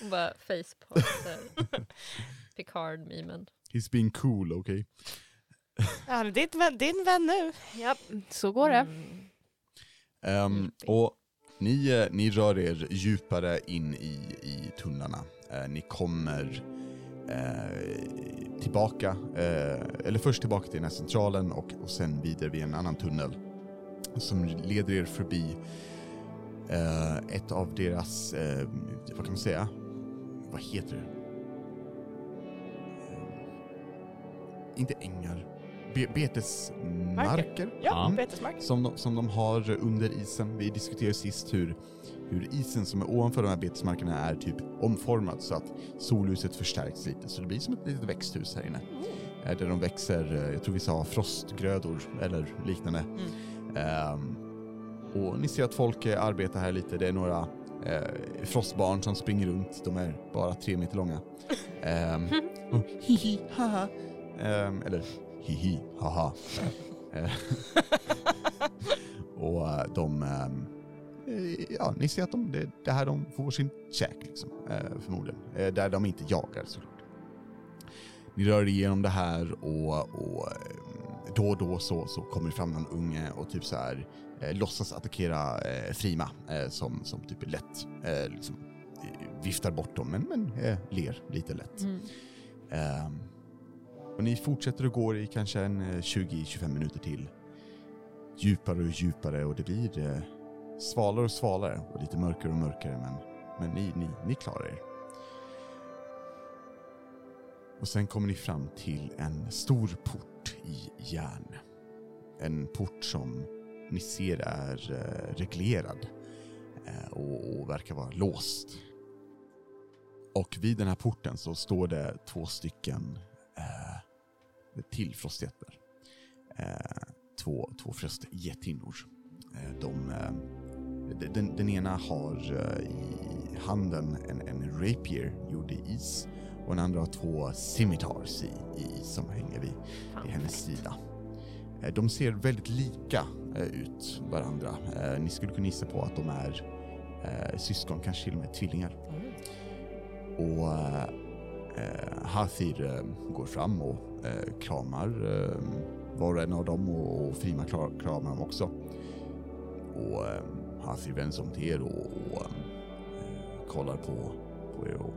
Och bara facepalm. Picard-memen. He's being cool, okay? Ja, det är din vän, din vän nu. Ja, så går det. Mm. Ehm, och ni, eh, ni rör er djupare in i, i tunnlarna. Eh, ni kommer eh, tillbaka, eh, eller först tillbaka till den här centralen och, och sen vidare vid en annan tunnel som leder er förbi eh, ett av deras, eh, vad kan man säga, vad heter det? Eh, inte ängar, Be betesmarker? Ja, Ja. betesmark. som de, som de har under isen. Vi diskuterade sist hur, hur isen som är ovanför de här betesmarkerna är typ omformad så att solljuset förstärks lite. Så det blir som ett litet växthus här inne. Eh, Där de växer, eh, jag tror vi sa frostgrödor eller liknande. Ehm, och ni ser att folk arbetar här lite. Det är några eh, frostbarn som springer runt. De är bara tre meter långa. Ehm, och hihi, haha. Ehm, eller hihi, haha. Eh, och eh, de, ehm, eh, ja ni ser att de, det, det här de får sin käk liksom, eh, förmodligen. Eh, där de inte jagar såklart. Ni rör igenom det här och, och eh, då och då så, så kommer det fram någon unge och typ så här eh, låtsas attackera eh, Frima eh, som, som typ är lätt, eh, liksom, eh, viftar bort dem men, men eh, ler lite lätt. Mm. Ehm, och ni fortsätter och går i kanske en eh, 20-25 minuter till. Djupare och djupare och det blir eh, svalare och svalare och lite mörkare och mörkare men, men ni, ni, ni klarar er. Och sen kommer ni fram till en stor port i järn. En port som ni ser är eh, reglerad eh, och, och verkar vara låst. Och vid den här porten så står det två stycken eh, till frostjättar. Eh, två, två frostgättinnor. Eh, de, eh, den, den ena har eh, i handen en, en rapier gjord i is och den andra har två scimitars i, i som hänger vid, vid hennes sida. Eh, de ser väldigt lika eh, ut varandra. Eh, ni skulle kunna gissa på att de är syskon, kanske till och med tvillingar. Och eh, Hathir går fram och kramar var och en av dem och, och Frima kramar dem också. Och Hathir vänder sig om till er och, och kollar på, på er och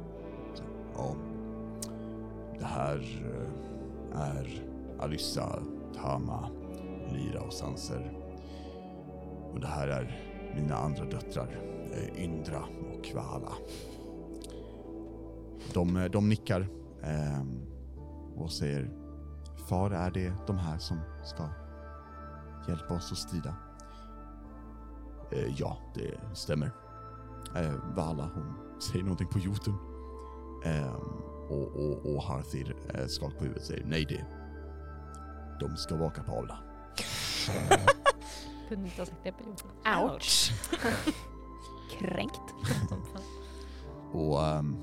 ja, det här eh, är Alyssa, Tama, Lyra och Sanser. Och det här är mina andra döttrar, eh, Yndra och Vala. De, eh, de nickar och säger Far, är det de här som ska hjälpa oss att strida? Eh, ja, det stämmer. Eh, Vala, hon säger någonting på jorden. Eh, och, och, och Harthir eh, skakar på huvudet och säger nej det. De ska vara kapabla. Kunde inte ha sagt det på jorden. Ouch. Kränkt. Och ehm,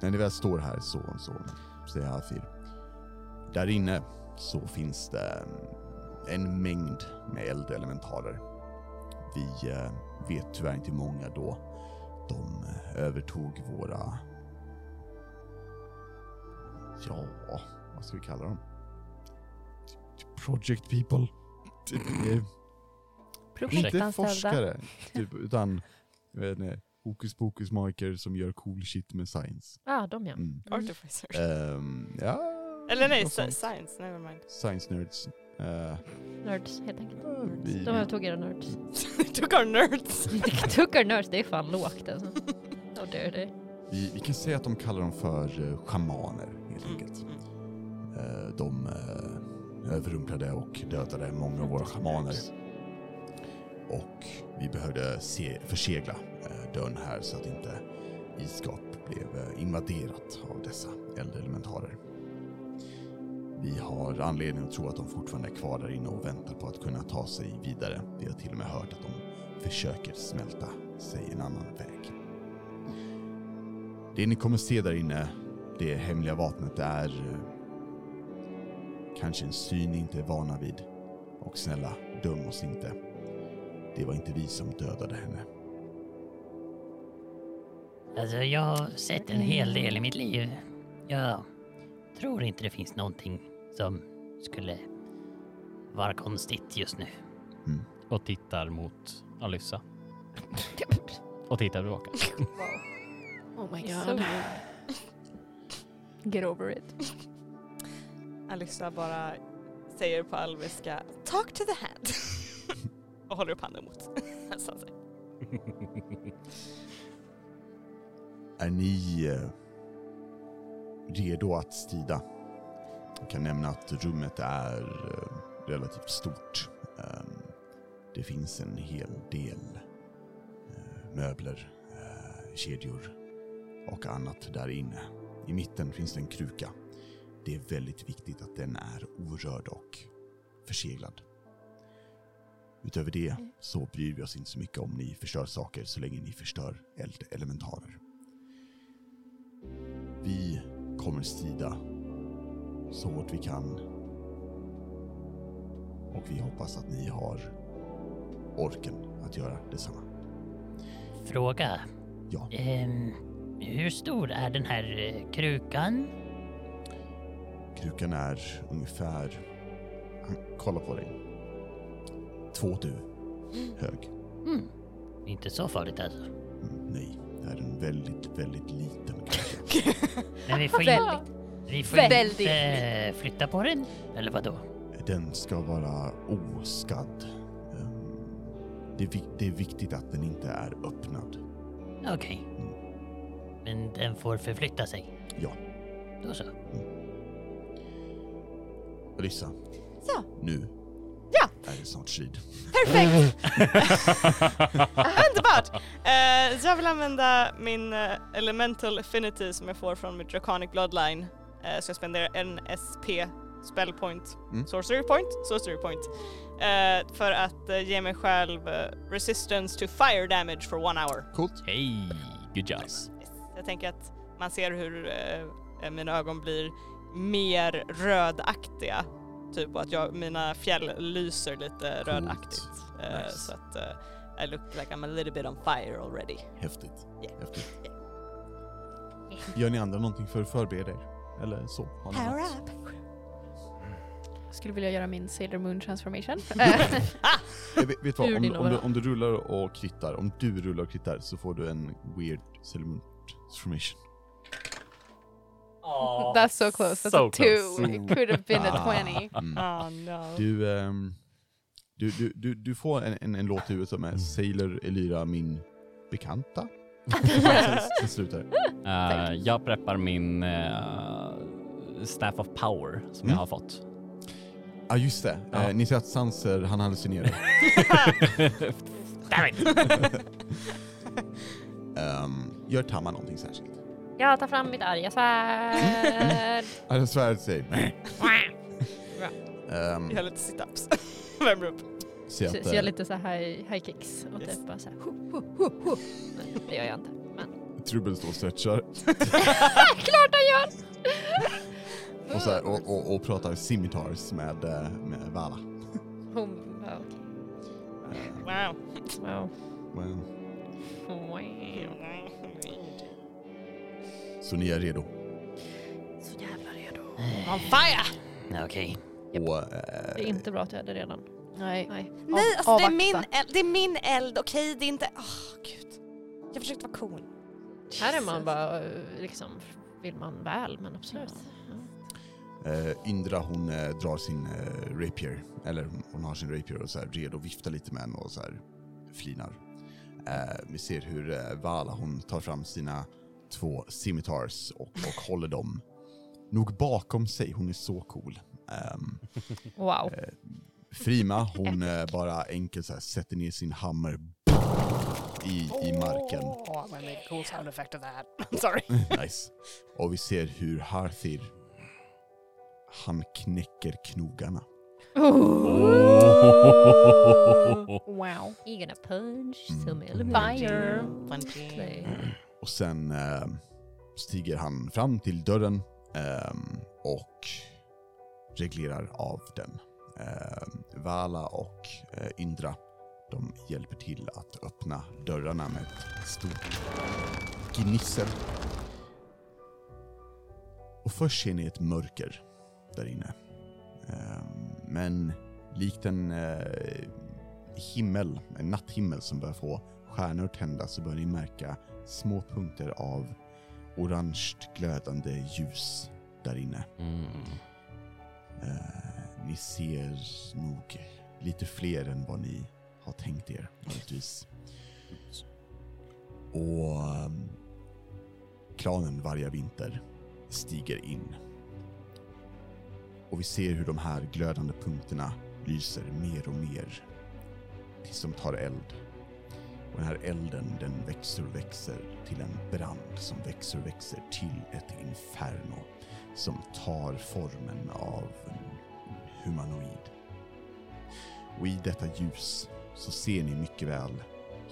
när ni väl står här så, så säger Harthir. Där inne så finns det ehm, en mängd med eldelementarer. Vi eh, vet tyvärr inte hur många då de eh, övertog våra... Ja, vad ska vi kalla dem? Project people. Typ, eh, Inte forskare, typ, utan jag vet inte, hokus pokus magiker som gör cool shit med science. Ja, de ja. Mm. Artificers. Ehm, ja, Eller nej, science, never mind. Science nerds. Eh, Nerds helt enkelt. Ja, vi- De övertog era nerds. Took our nerds. Took our nerds, det är fan lågt alltså. Dare they? vi, vi kan säga att de kallar dem för uh, schamaner helt Mm, enkelt. mm. Eh, de uh, överrumplade och dödade många av våra schamaner. Och vi behövde se, försegla uh, dörren här så att inte isgap blev eh, invaderat av dessa eldelementarer. Vi har anledning att tro att de fortfarande är kvar där inne och väntar på att kunna ta sig vidare. Vi har till och med hört att de försöker smälta sig en annan väg. Det ni kommer se där inne, det hemliga vapnet, är eh, kanske en syn ni inte är vana vid. Och snälla, döm oss inte. Det var inte vi som dödade henne. Alltså, jag har sett en hel del i mitt liv. Jag tror inte det finns någonting som skulle vara konstigt just nu. Och tittar mot Alyssa. Och tittar tillbaka. Oh my So god. Get over it. Alyssa bara säger på alviska Talk to the hand. och håller upp handen mot Sansei. Är ni eh, redo att strida? Jag kan nämna att rummet är eh, relativt stort. Ehm, det finns en hel del eh, möbler, eh, kedjor och annat där inne. I mitten finns det en kruka. Det är väldigt viktigt att den är orörd och förseglad. Utöver det så bryr vi oss inte så mycket om ni förstör saker så länge ni förstör eldelementarer. Vi kommer strida så hårt vi kan. Och vi hoppas att ni har orken att göra detsamma. Fråga. Ja, Ehm, hur stor är den här eh, krukan? krukan är ungefär... Han kollar på dig. Två du hög. Mm. Inte så farligt alltså. Mm, nej, det är en väldigt, väldigt liten kruka. Men vi får, in, Väldigt. vi får Väldigt inte flytta på den? Eller vad då? Den ska vara oskadd. Ehm, Det är, det är viktigt att den inte är öppnad. Okej. Men den får förflytta sig? Ja. Då så. Alyssa, Så, nu Ja. är det snart strid. perfekt! Underbart! Eh, så jag vill använda min eh, elemental affinity som jag får från mitt draconic bloodline. Eh, så jag spenderar en SP spell point, Mm. sorcery point, sorcery point. Eh, för att eh, ge mig själv eh, resistance to fire damage for one hour. Coolt. Hej, good job. Yes. Jag tänker att man ser hur eh, mina ögon blir mer rödaktiga. Typ och att jag, mina fjäll lyser lite rödaktigt. Eh, Nice. Så att eh, I look like I'm a little bit on fire already. Häftigt. Yeah. Häftigt. Gör ni andra någonting för att förbereda er? Eller så? Något? up! Jag skulle vilja göra min Sailor Moon transformation. Jag vet, vet vad, om, om, du, om du rullar och kvittar, om du rullar och kvittar så får du en weird Sailor transformation. That's so close. That's So a two. close. It could have been a Ah. 20. Mm. Oh no. Du, ehm, Du, du, du, du får en, en, en låt i huvudet som är Sailor Elyra, min bekanta. sen, slutar. Eh, jag preppar min eh, Staff of Power som Mm. jag har fått. Ja just det, Ja. eh, ni ser att Sanser han hallucinerar. Damn it. um, gör Tamma någonting särskilt? Jag tar fram mitt arga svärd. Alltså svärdet säger um, Jag gör lite sit-ups. Värmer upp. att, Så, så eh, jag lite så här high, high kicks och Yes. typ bara så här, hu, hu, hu, hu. Men det gör jag inte. Men Trubbel står och stretchar klart jag gör! och, så här, och, och, och pratar scimitars med, eh, med Vala. Hon bara okej. Wow. Wow. Well, Wow. Så ni är redo? Så jävla redo. On fire! Okej. Och, eh, Det är inte bra att jag är det redan. Nej. Nej. Nej, alltså det är, min eld, det är min eld, okej? Det är inte... Åh, gud. Jag försökte vara cool. Här är man bara eh, liksom, vill man väl men absolut. Eh, Indra hon eh, drar sin eh, rapier, eller hon har sin rapier och så här redo att vifta lite med den och så här flinar. Eh, vi ser hur eh, Vala hon tar fram sina två scimitars och, och håller dem nog bakom sig. Hon är så cool. Ehm, Wow. eh, Frima hon eh, bara enkelt så här sätter ner sin hammer i, i marken. Oh, make a cool sound effect of that. Sorry. Nice. Och vi ser hur Harthir han knäcker knogarna. Wow. You're gonna punch Mm. some Mm. elevator. Punchy. Och sen eh, stiger han fram till dörren eh, och reglerar av den. Eh, Vala och eh, Indra de hjälper till att öppna dörrarna med ett stort gnissel. Och först ser ni ett mörker där inne. Ehm, men likt en eh, himmel, en natthimmel som börjar få stjärnor tända så börjar ni märka små punkter av orange glödande ljus där inne. Mm. Eh, ni ser nog lite fler än vad ni har tänkt er, möjligtvis. Och um, klanen varje vinter stiger in. Och vi ser hur de här glödande punkterna lyser mer och mer tills de tar eld. Och den här elden den växer och växer till en brand som växer och växer till ett inferno som tar formen av en humanoid. Och i detta ljus så ser ni mycket väl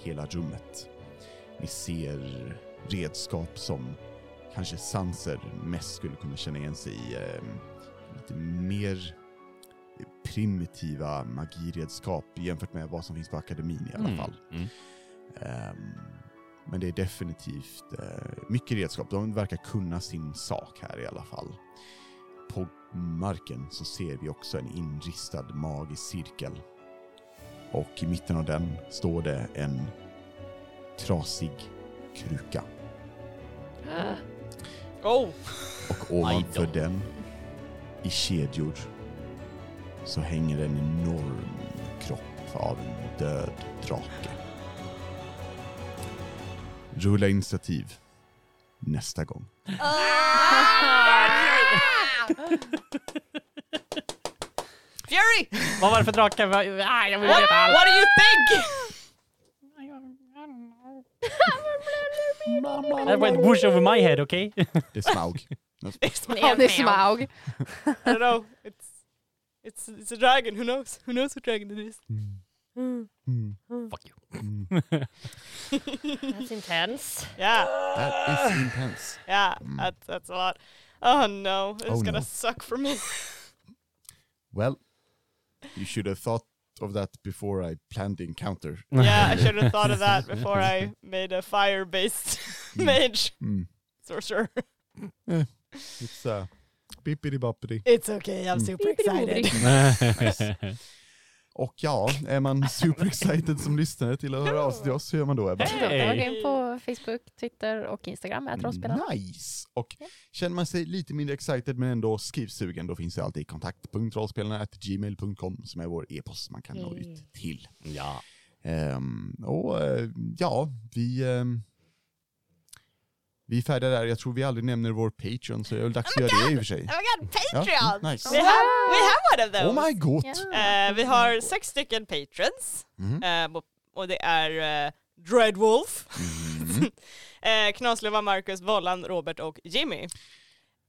hela rummet. Ni ser redskap som kanske Sanser mest skulle kunna känna igen sig i. Eh, lite mer primitiva magiredskap jämfört med vad som finns på akademin i alla Mm. fall. Mm. Men det är definitivt eh, mycket redskap. De verkar kunna sin sak här i alla fall. På marken så ser vi också en inristad magisk cirkel. Och i mitten av den står det en trasig kruka. Oh! Och ovanför den, i kedjor, så hänger en enorm kropp av en död drake. Rulla initiativ nästa gång. Fury! Vad var det för drake? Ah, jag vill What, veta allt. what do you think? That went whoosh over my head, okay? Det är Smaug. Det är Smaug. I don't know. It's, it's, it's a dragon. Who knows? Who knows what dragon it is? Mm. Mm. Fuck you. Mm. That's intense. Yeah, That is intense. yeah. Mm. That's, that's a lot. Oh no, it's Oh, gonna no. suck for me. Well, you should have thought of that before I planned the encounter. yeah, I should have thought of that before I made a fire-based mage Mm. sorcerer. It's uh, bippity boppity. It's okay, I'm Mm. super excited. Nice. Och ja, är man super excited som lyssnare till att höra av sig till oss, hur gör man då Ebba? Då går in på Facebook, Twitter och Instagram, rollspelarna. Nice! Och känner man sig lite mindre excited men ändå skrivsugen, då finns det alltid kontakt.rollspelarna.gmail.com som är vår e-post man kan nå Yay. ut till. Ja. Ehm, och eh, ja, vi... ehm, vi är färdiga där. Jag tror vi aldrig nämner vår Patreon, så det är väl dags att göra det i och för sig. Oh my god, Ja, Patreon! nice. We, have, we have one of those! Oh my god! Ja. Eh, vi har sex stycken patrons. Mhm. Eh, och- det är uh, Dreadwolf, Mm. uh, Knaslöva, Marcus, Vollan, Robert och Jimmy.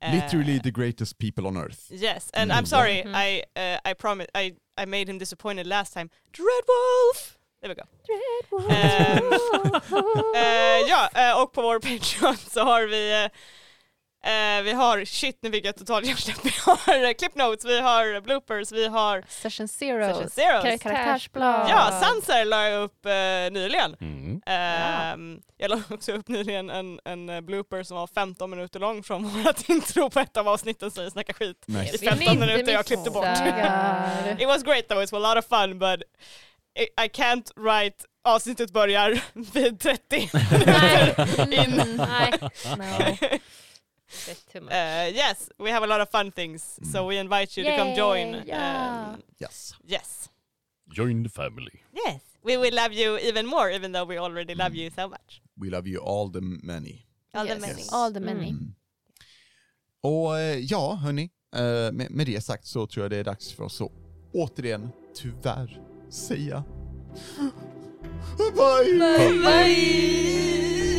Eh, Literally the greatest people on earth. Yes, and Mm. I'm sorry, Mhm. I uh, I promise I I made him disappointed last time. Dreadwolf! There we go. Ehm, Eh, ja, eh, och på vår Patreon så har vi eh, eh, vi har, shit nu fick jag total hjärnsläpp, vi har eh, clip notes, vi har bloopers, vi har Session zero. session zeros. Kar- Karaktärsblad. Ja, Sanser la jag upp eh, nyligen. Mm. Ehm, Jag la också upp nyligen en, en eh, blooper som var 15 minuter lång från vårt intro på ett av avsnitten så vi snackar skit Nice. i 15 minuter jag klippte bort. It was great though, it was a lot of fun but I, can't write avsnittet börjar vid 30 Nej. in. Mm, Nej. No. Too much. Uh, yes, we have a lot of fun things so we invite you to come join. Yay, yeah. Um, Yes. yes. Join the family. Yes. We will love you even more even though we already love you so much. We love you all the many. All the Yes. many. All the many. Mm. Och eh, ja, hörni, eh, med, med det sagt så tror jag det är dags för oss att återigen, tyvärr, säga Bye! Bye.